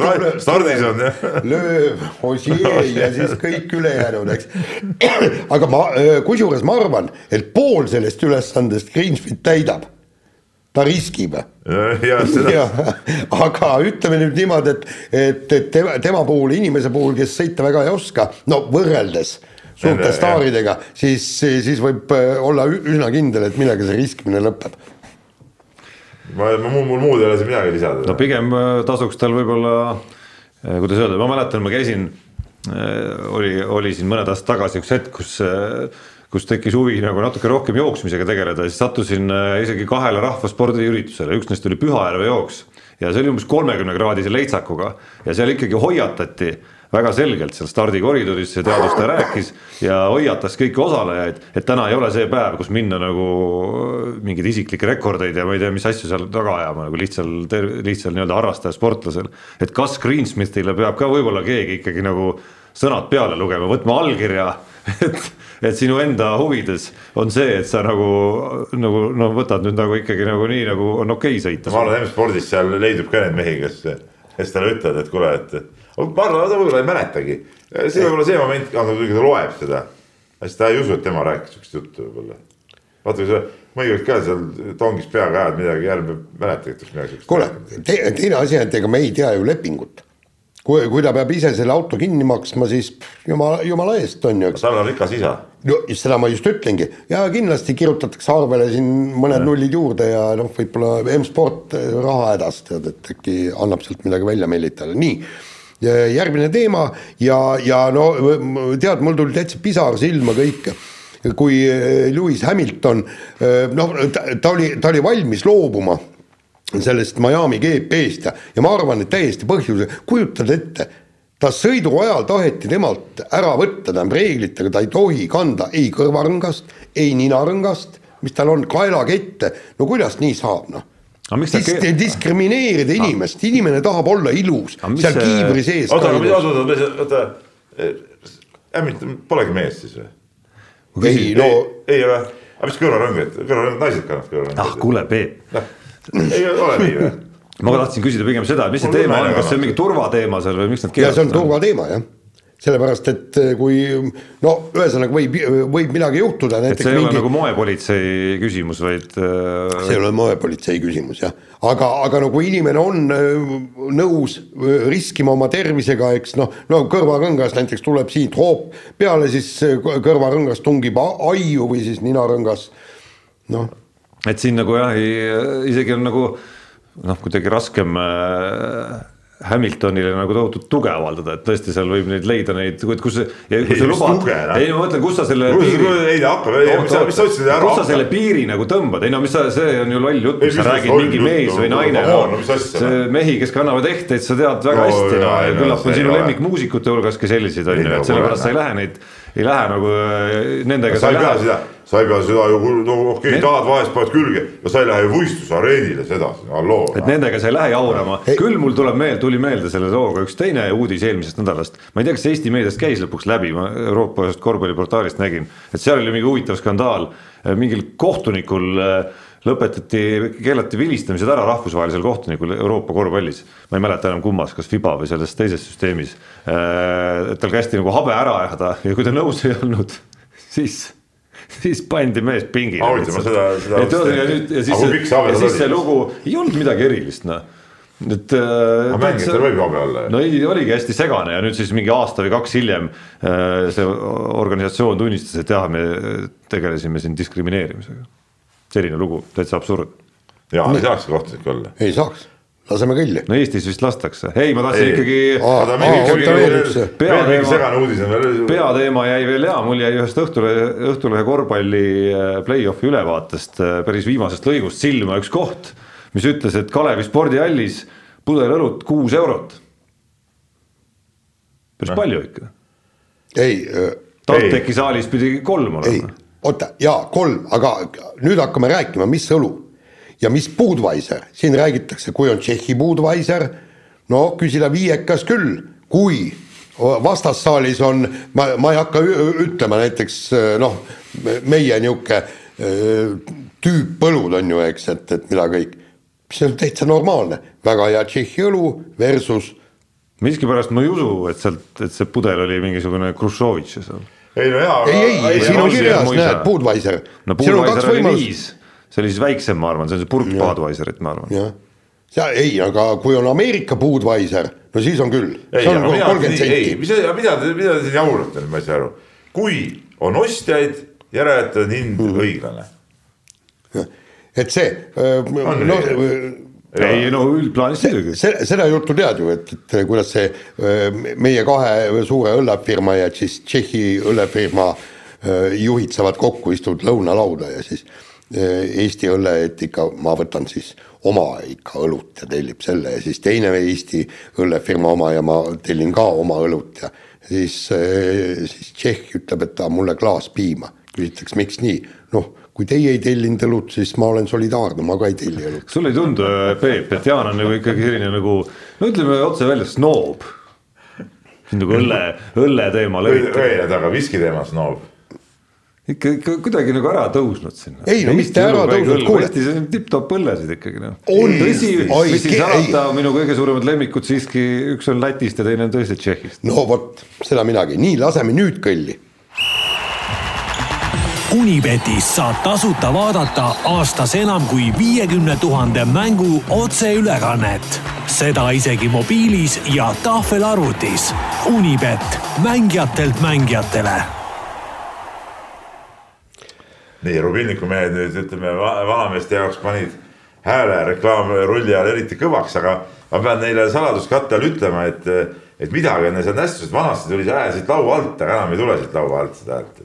rall- stardis on, jah. lööb, Ossier ja siis kõik ülejäänud, eks. aga ma, kusjuures ma arvan, et pool sellest ülesandest Greensmit täidab. ta riskib aga ütleme nüüd niimoodi, et, et, et tema, tema puhul, inimese puhul, kes sõita väga ei oska, no võrreldes suurte staaridega, siis, siis võib olla üsna kindel, et millega see riskimine lõpeb. ma, ma, mul muud ei ole siin midagi lisada no. pigem äh, tasuks tal võib-olla, kuidas öelda, ma mäletan, ma käisin, oli, oli siin mõned aastad tagasi üks hetk, kus, kus tekkis huvi nagu natuke rohkem jooksmisega tegeleda siis sattusin äh, isegi kahele rahvaspordiüritusele, üks neist oli Pühajärve jooks ja see oli umbes kolmekümne kraadise leitsakuga ja seal ikkagi hoiatati väga selgelt seal stardikoridoris see teadvustaja rääkis ja hoiatas kõiki osalejaid, et täna ei ole see päev, kus minna nagu mingeid isiklikke rekordeid ja ma ei tea, mis asju seal taga ajama nagu lihtsal, lihtsal nii-öelda harrastaja sportlasel. et kas Greensmithile peab ka võib-olla keegi ikkagi nagu sõnad peale lugema, võtma allkirja, et, et sinu enda huvides on see, et sa nagu, nagu no võtad nüüd nagu ikkagi nagu nii, nagu on okei okay sõita. ma arvan, M-spordis seal leidub ka neid mehi, kes, kes talle ütlevad, et kuule, et ma arvan, ta võib-olla ei mäletagi. see võib olla see moment, kui ta loeb seda, siis ta ei usu, et tema rääkis sihukest juttu võib-olla. vaata, kui sa mõnikord ka seal tongis peaga ajad midagi, ei mäletagi, et midagi sihukest. kuule, teine asi on, et ega me ei tea ju lepingut. kui, kui ta peab ise selle auto kinni maksma, siis jumala, jumala eest on ju, tal on rikas isa. no seda ma just ütlengi ja kindlasti kirjutatakse arvele siin mõned nullid juurde ja noh, võib-olla M-sport eh, raha hädas tead, et äkki annab sealt midagi välja meelitada, nii. Järgmine teema ja, ja no tead, mul tuli täitsa pisar silma kõik kui eh, Lewis Hamilton noh, ta, oli, ta oli valmis loobuma sellest Miami GP-st ja ma arvan, et täiesti põhjuse, kujutad ette, ta sõidu ajal taheti temalt ära võtta, tähendab reeglitega ta ei tohi kanda ei kõrvarõngast, ei ninarõngast, mis tal on, kaelakette, no kuidas nii saab, noh. Dis ke- diskrimineerida inimest, inimene tahab olla ilus seal see- kiivri sees oota, oota, ilus. oota, oota, ämmit polegi mees siis või? ei no ei ole, aga mis kõrvarõngaid, kõrvarõngad, naised kannavad kõrvarõngaid. ah kuule, Peep, ei ole nii või? ma tahtsin küsida pigem seda, et mis see teema on, kas see on mingi turvateema seal või miks nad ja see on? turvateema jah, sellepärast et eh, kui no ühesõnaga võib, võib midagi juhtuda, et see ei ole mingi nagu moepolitsei küsimus, vaid äh, see ei ole moepolitsei küsimus jah, aga, aga no kui inimene on äh, nõus äh, riskima oma tervisega, eks noh, no kõrvarõngas näiteks tuleb siit hoop peale, siis kõrvarõngas tungib aiu või siis ninarõngas noh, et siin nagu jah, isegi on nagu noh, kuidagi raskem äh, Hamiltonile nagu tohutut tuge avaldada, et tõesti seal võib neid leida neid, kus Ei, sa lubad noh? ei ma mõtlen, kus sa selle Kus- piiri kus- ei, hakka- ei, mis sa- mis sa ütlesid, ära kus sa selle piiri nagu tõmbad, ei no mis sa, see on ju loll jutt, mis sa räägid mingi mees või naine, see mehi, kes kannavad ehteid, sa tead väga hästi, no küllap on sinu lemmikmuusikute hulgaski selliseid on ju, et sellepärast sa ei lähe neid, ei lähe nagu äh, nendega sa ei pea seda, sa ei pea seda ju, no okei Need- okay,, tahad vahest paned külge, no sa ei lähe ju võistlusareenile sedasi, halloo. et nendega sa ei lähe jaurama, küll mul tuleb meelde, tuli meelde selle looga üks teine uudis eelmisest nädalast. ma ei tea, kas Eesti meediast käis lõpuks läbi, ma Euroopa ühest korvpalliportaalist nägin, et seal oli mingi huvitav skandaal. mingil kohtunikul äh, lõpetati, keelati vilistamised ära rahvusvahelisel kohtunikul Euroopa korvpallis. ma ei mäleta enam kummas, kas Fiba või selles teises süsteemis. et tal kästi nagu habe ära ajada ja kui ta nõus ei olnud, siis siis pandi mees pingile. Ma seda- seda et ei- nüüd ja siis see ja siis see oli? lugu ei olnud midagi erilist noh, et. aga mängijatel võib habe olla ju. no ei, oligi hästi segane ja nüüd siis mingi aasta või kaks hiljem äh, see organisatsioon tunnistas, et jah, me tegelesime siin diskrimineerimisega. Selline lugu, täitsa absurd. jaa, ei saaks kohtunik olla. ei saaks, laseme kõlli. no Eestis vist lastakse, ei, ma tahtsin ikkagi veel. peateema jäi veel hea, mul jäi ühest Õhtulehe, Õhtulehe korvpalli äh, play-off'i ülevaatest äh, päris viimasest lõigust silma üks koht, mis ütles, et Kalevi spordihallis pudel õlut kuus eurot. päris palju ikka. ei, TalTechi saalis pidi kolm ei olema., oota jaa, kolm, aga nüüd hakkame rääkima, mis õlu ja mis Budweiser, siin räägitakse, kui on Tšehhi Budweiser, no küsida viiekas küll, kui vastassaalis on, ma, ma ei hakka ütlema näiteks noh, meie niisugune tüüppõlud on ju, eks, et, et mida kõik, see on täitsa normaalne, väga hea Tšehhi õlu versus miskipärast ma ei usu, et sealt, et see pudel oli mingisugune Hruštšovitš seal. Ei no jaa. ei, ei, siin on kirjas, näed, Budweiser no siin on kaks Budweiser oli võimalust viis, see oli siis väiksem, ma arvan, see on see purk Budweiserit, ma arvan. ja ei, aga kui on Ameerika Budweiser, no siis on küll, ei, ei, mis, mida te, mida te siin jaurate nüüd, ma ei saa aru. kui on ostjaid, järelikult on hind Mhm. õiglane. et see, On noh, ei no üldplaanis see, seda juttu tead ju, et, et kuidas see öö, meie kahe suure õllefirma ja siis Tšehhi õllefirma öö, juhid saavad kokku, istuvad lõunalauda ja siis öö, Eesti õlle, et ikka ma võtan siis oma ikka õlut ja tellib selle ja siis teine Eesti õllefirma oma ja ma tellin ka oma õlut ja siis, siis Tšehh ütleb, et ta mulle klaas piima. küsitakse, miks nii? noh, kui teie ei tellinud õlut, siis ma olen solidaarne, ma ka ei telli õlut. sulle ei tundu, Peep, et Jaan on nagu ikkagi selline nagu no ütleme otse välja snoob. siin nagu õlle, õlle teemal eriti. õied, aga viski teemas noob. ikka, ikka kuidagi nagu ära tõusnud sinna. Ei, no mis te ära tõusnud, kuule. Eestis on tipp-topp õllesid ikkagi noh. On. tõsi, mis siin ke- salata, minu kõige suuremad lemmikud siiski, üks on Lätist ja teine on tõesti Tšehhist. no vot, seda minagi, nii laseme nüüd kõlli Unibetis saab tasuta vaadata aastas enam kui viiekümne tuhande mängu otseülekannet. seda isegi mobiilis ja tahvelarvutis. Unibet, mängijatelt mängijatele nii, Rubinniku mehed nüüd ütleme va- vanameeste jaoks panid hääle reklaamrulli ajal eriti kõvaks, aga ma pean neile saladuskatte all ütlema, et, et midagi on seal hästi, sest vanasti tuli see hääl siit laua alt, aga enam ei tule siit laua alt seda häält.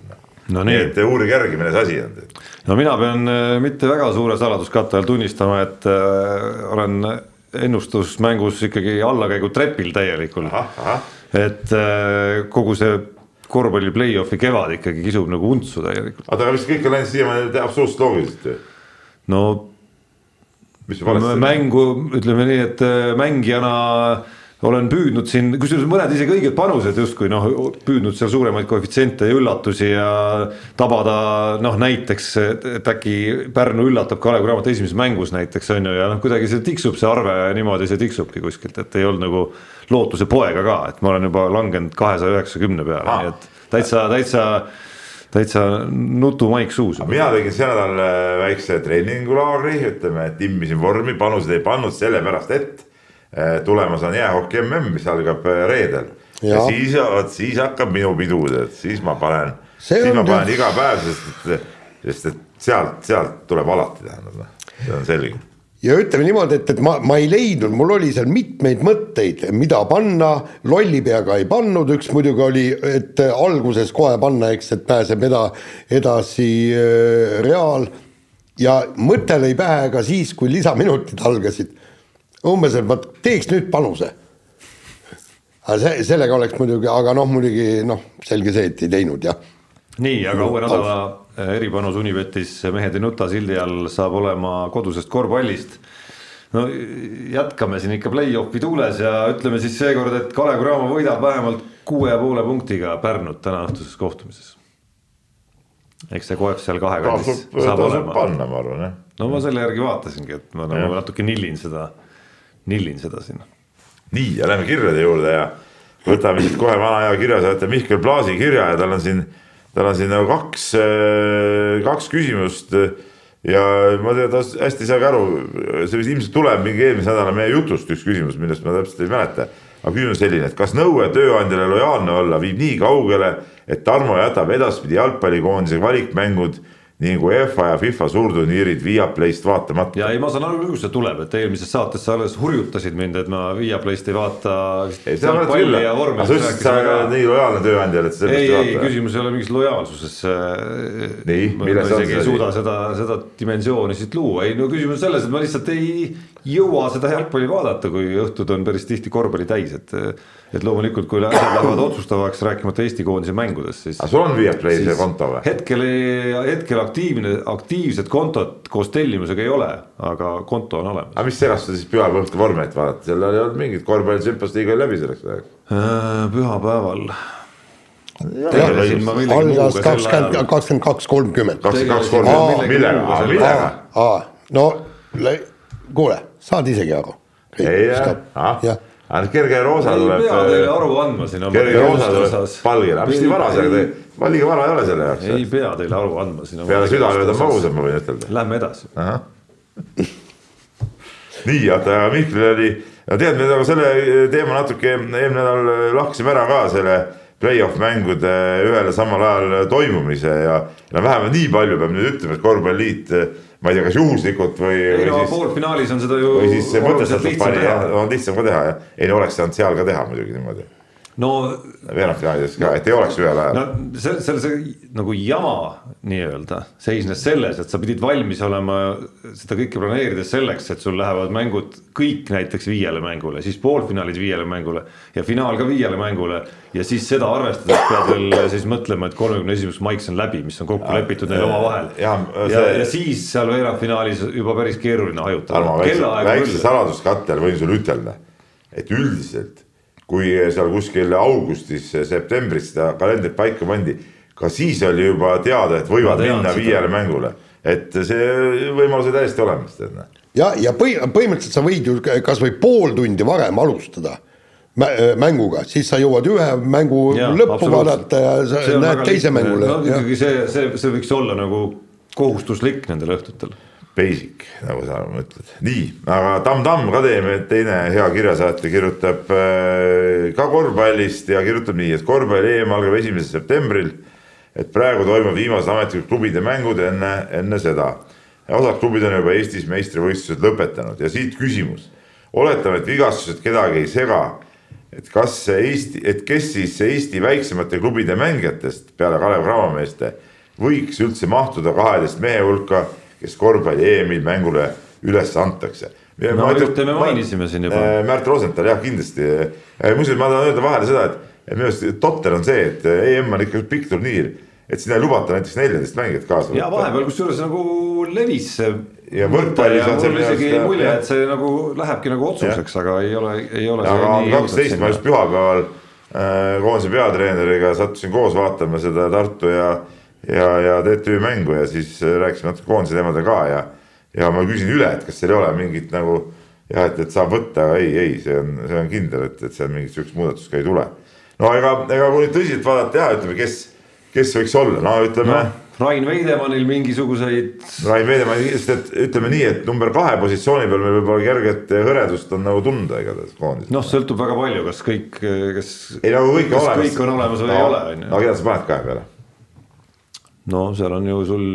No nii nii. et uurige järgi, milles asi on. no mina pean äh, mitte väga suure saladuskatte all tunnistama, et äh, olen ennustusmängus ikkagi allakäigu trepil täielikul. et äh, kogu see korvpalli play-off'i kevad ikkagi kisub nagu untsu täielikult. aga vist kõik on läinud siiamaani absoluutselt loogiliselt ju. no mängu, ütleme nii, et mängijana olen püüdnud siin, kusjuures mõned isegi õiged panused justkui noh, püüdnud seal suuremaid koefitsiente ja üllatusi ja tabada noh, näiteks, et äkki Pärnu üllatab Kalev Cramot esimeses mängus näiteks on ju ja noh, kuidagi see tiksub see arve niimoodi, see tiksubki kuskilt, et ei olnud nagu lootuse poega ka, et ma olen juba langenud kahesaja üheksakümne peale nii et täitsa, täitsa, täitsa nutumaik suus. mina tegin see nädal äh, väikse treeningulaagri, ütleme, timmisin vormi, panuseid ei pannud sellepärast, et tulemas on jäähoki mm, mis algab äh, reedel. ja siis, vot siis hakkab minu pidu, siis ma panen, siis ma panen iga päev, sest et, sest et sealt, sealt tuleb alati tähendab, noh, see on selge. Ja ütleme niimoodi, et, et ma, ma ei leidnud, mul oli seal mitmeid mõtteid, mida panna, lolli peaga ei pannud, üks muidugi oli, et alguses kohe panna, eks, et pääseb eda-, edasi äh, Real. Ja mõte lõi pähe ka siis, kui lisaminutid algasid. umbes, et vot teeks nüüd panuse. aga see, sellega oleks muidugi, aga noh, muidugi noh, selge see, et ei teinud jah. nii, aga uue nädala äh, eripanus Unibetis Mehed ei nuta sildi all saab olema kodusest korvpallist. no jätkame siin ikka play-off'i tuules ja ütleme siis seekord, et Kalev Cramo võidab vähemalt kuue ja poole punktiga Pärnut tänaõhtuses kohtumises. eks see koef seal kahe kandis tasub, saab olema. panna, ma arvan jah. no ma selle järgi vaatasingi, et ma nagu natuke nillin seda, nillin seda siin. nii ja lähme kirjade juurde ja võtame siit kohe vana hea kirjasaatja Mihkel Plaasi kirja ja tal on siin, tal on siin nagu kaks, kaks küsimust. ja ma tean, ta hästi ei saagi aru, see vist ilmselt tuleb mingi eelmise nädala meie jutust üks küsimus, millest ma täpselt ei mäleta. aga küsimus selline, et kas nõue tööandjale lojaalne olla viib nii kaugele, et Tarmo jätab edaspidi jalgpallikoondise valikmängud nagu UEFA ja FIFA suurturniirid Viaplayst vaatamata. ja ei, ma saan aru kust see tuleb, et eelmises saates sa alles hurjutasid mind, et ma Viaplayst ei vaata. ei, sa ütlesid, et sa oled nii lojaalne tööandjale, et sa ei, sellepärast ei ei, vaata. küsimus ei ole mingis lojaalsuses. Nii, ma milles on isegi see ei asi? suuda seda, seda dimensiooni siit luua, ei no küsimus on selles, et ma lihtsalt ei jõua seda jalgpalli vaadata, kui õhtud on päris tihti korvpalli täis, et et loomulikult, kui asjad lähevad otsustavaks, rääkimata Eesti koondise mängudest, siis aga sul on Viaplay see konto või? hetkel, hetkel aktiivne, aktiivset kontot koos tellimusega ei ole, aga konto on olemas. aga mis segast sa siis pühapäeva õhtul vormi ette vaadata, seal ei olnud mingit korvpalli Champions League oli läbi selleks ajaks. Äh, pühapäeval. algas kakskümmend, kakskümmend kaks, kolmkümmend. kakskümmend kaks, Tegelesin kolm, millegi millega, millega? no le- kuule, saad isegi aru. ei jah, jah, aga kerge roosa ei tuleb. pea teile aru andma siin kerge roosa tuleb palgile, mis nii vara teeb, ma liiga vara ei ole selle ei jaoks. pea teile aru andma siin. peale südaööd on magusam, ma võin ütelda. Lähme edasi. nii, oota, aga Mihklil oli, no tead, me nagu selle teema natuke eelmine nädal lahkasime ära ka selle play-off mängude ühel ja samal ajal toimumise ja, ja vähemalt nii palju peab nüüd ütlema, et korvpalliliit, ma ei tea, kas juhuslikult või, ei no poolfinaalis on seda ju või siis lihtsam pani jah, teha. on lihtsam ka teha jah, ei no oleks saanud seal ka teha muidugi niimoodi, no veerandfinaalides ka, et ei oleks ühel ajal. no see, seal see nagu jama nii-öelda seisnes selles, et sa pidid valmis olema seda kõike planeerides selleks, et sul lähevad mängud kõik näiteks viiele mängule, siis poolfinaalid viiele mängule ja finaal ka viiele mängule. Ja siis seda arvestades pead veel siis mõtlema, et kolmekümne esimeseks maiks on läbi, mis on kokku lepitud neil omavahel. ja, jah, ja, see- ja siis seal veerandfinaalis juba päris keeruline hajutada. Tarmo, väikse, väikse saladuskatte all võin sulle ütelda, et üldiselt kui seal kuskil augustis, septembris seda kalendrit paika pandi, ka siis oli juba teada, et võivad tean minna viiele mängule, et see võimalus oli täiesti olemas, tead noh. ja, ja põhi, põhimõtteliselt sa võid ju kasvõi pool tundi varem alustada mä- mänguga, siis sa jõuad ühe mängu Jaa, lõppu vaadata ja sa näed teise mängu no ja. ikkagi see, see, see võiks olla nagu kohustuslik nendel õhtutel. Basic, nagu sa mõtled, nii, aga Tamm Tamm ka teeme, teine hea kirjasaatja kirjutab äh, ka korvpallist ja kirjutab nii, et korvpalli EM algab esimesel septembril. et praegu toimuvad viimased ametlikud klubide mängud enne, enne seda. osad klubid on juba Eestis meistrivõistlused lõpetanud ja siit küsimus. oletame, et vigastused kedagi ei sega. et kas see Eesti, et kes siis Eesti väiksemate klubide mängijatest peale Kalev Cramo meeste võiks üldse mahtuda kaheteist mehe hulka, kes korvpalli EM-il mängule üles antakse. No ühte me mainisime siin juba. Märt Rosenthal jah, kindlasti. muuseas, ma tahan öelda vahele seda, et, et minu arust totter on see, et EM on ikka pikk turniir. et sinna ei lubata näiteks neljateist mängijat kaasa ja vahepeal kusjuures nagu levis see. ja võrkpallis on see mul isegi jäi mulje, et see nagu lähebki nagu otsuseks, aga ei ole, ei ole. aga kaksteist ma just pühapäeval äh, koondise peatreeneriga sattusin koos vaatama seda Tartu ja, ja, ja TTÜ mängu ja siis rääkisime natuke koondise teemadel ka ja, ja ma küsin üle, et kas seal ei ole mingit nagu jah, et, et saab võtta, ei, ei, see on, see on kindel, et, et seal mingit sihukest muudatust ka ei tule. no ega, ega kui nüüd tõsiselt vaadata ja ütleme, kes, kes võiks olla, no ütleme no Rain Veidemannil mingisuguseid. Rain Veidemann, sest et ütleme nii, et number kahe positsiooni peal meil võib-olla kerget hõredust on nagu tunda igatahes koondises. noh, sõltub väga palju, kas kõik, kes. ei nagu kõik, kas olemas. kõik on olemas või no, ei ole, on no keda sa paned kahe peale? No seal on ju sul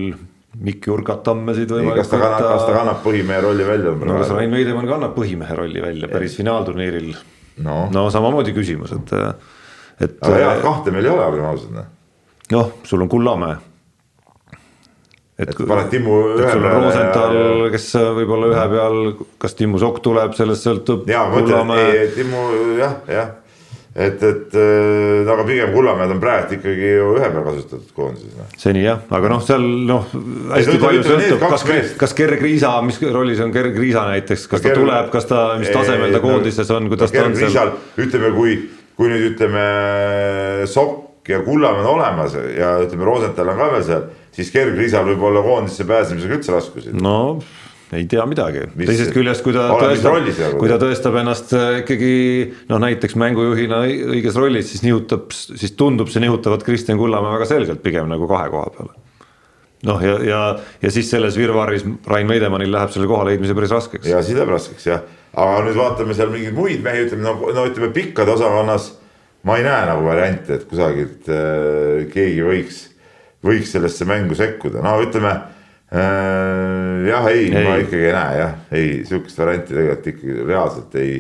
Mikk Jurgat Tammesid võimalik kas ta kannab, kas ta kannab põhimehe rolli välja? no kas Rain Veidemann kannab põhimehe rolli välja päris finaalturniiril no.? no samamoodi küsimus, et, et. aga head kahte meil ei ole, olgem ausad. Noh. noh, sul on Kullamäe et, et paned Timmu ühe peale. Rosenthal kes võib-olla ühe peal, kas Timmu Sokk tuleb, sellest sõltub. ja ma et Timmu jah, jah, et, et äh, aga pigem Kullamäed on praegu ikkagi ju ühe peal kasutatud koondises. Noh. seni jah, aga noh, seal noh, hästi ei, palju sõltub, kas, kas Gerg Riisa, mis rollis on Gerg Riisa näiteks, kas ta Gerg... tuleb, kas ta, mis tasemel ta koondises on, kuidas ta on seal. ütleme, kui, kui nüüd ütleme Sokk ja Kullamäe on olemas ja ütleme, Rosenthal on ka veel seal siis kergriisal võib olla koondisse pääsemisega üldse raskusi. no ei tea midagi, teisest küljest, kui ta tõestab, kui ta tõestab ennast äh, ikkagi noh, näiteks mängujuhina õiges rollis, siis nihutab, siis tundub see nihutavat Kristjan Kullamäe väga selgelt pigem nagu kahe koha peale. noh, ja, ja, ja siis selles virvarris Rain Veidemannil läheb selle koha leidmise päris raskeks. ja siis läheb raskeks jah, aga nüüd vaatame seal mingeid muid mehi, ütleme no, no ütleme pikkade osakonnas ma ei näe nagu variante, et kusagilt äh, keegi võiks võiks sellesse mängu sekkuda, no ütleme. Jah, ei, ei., ma ikkagi ei näe jah, ei sihukest varianti tegelikult ikkagi reaalselt ei,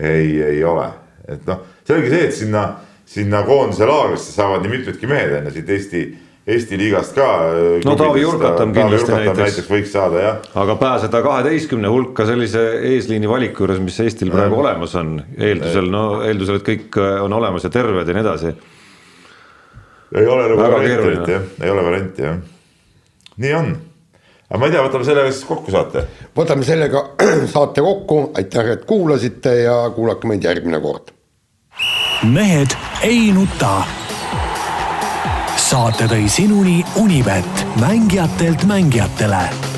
ei, ei ole, et noh, selge see, et sinna, sinna koondise laagrisse saavad nii mitmedki mehed on ju siit Eesti Eesti liigast ka. Äh, no Taavi Jurkatam kindlasti näiteks. näiteks võiks saada jah. aga pääseda kaheteistkümne hulka sellise eesliini valiku juures, mis Eestil praegu ja. olemas on, eeldusel, no eeldusel, et kõik äh, on olemas ja terved ja nii edasi ei ole nagu varianti jah, ei ole varianti jah. nii on. Aga ma ei tea, võtame sellega siis kokku saate. võtame sellega saate kokku, aitäh, et kuulasite ja kuulake meid järgmine kord. mehed ei nuta. saate tõi sinuni Unibet, mängijatelt mängijatele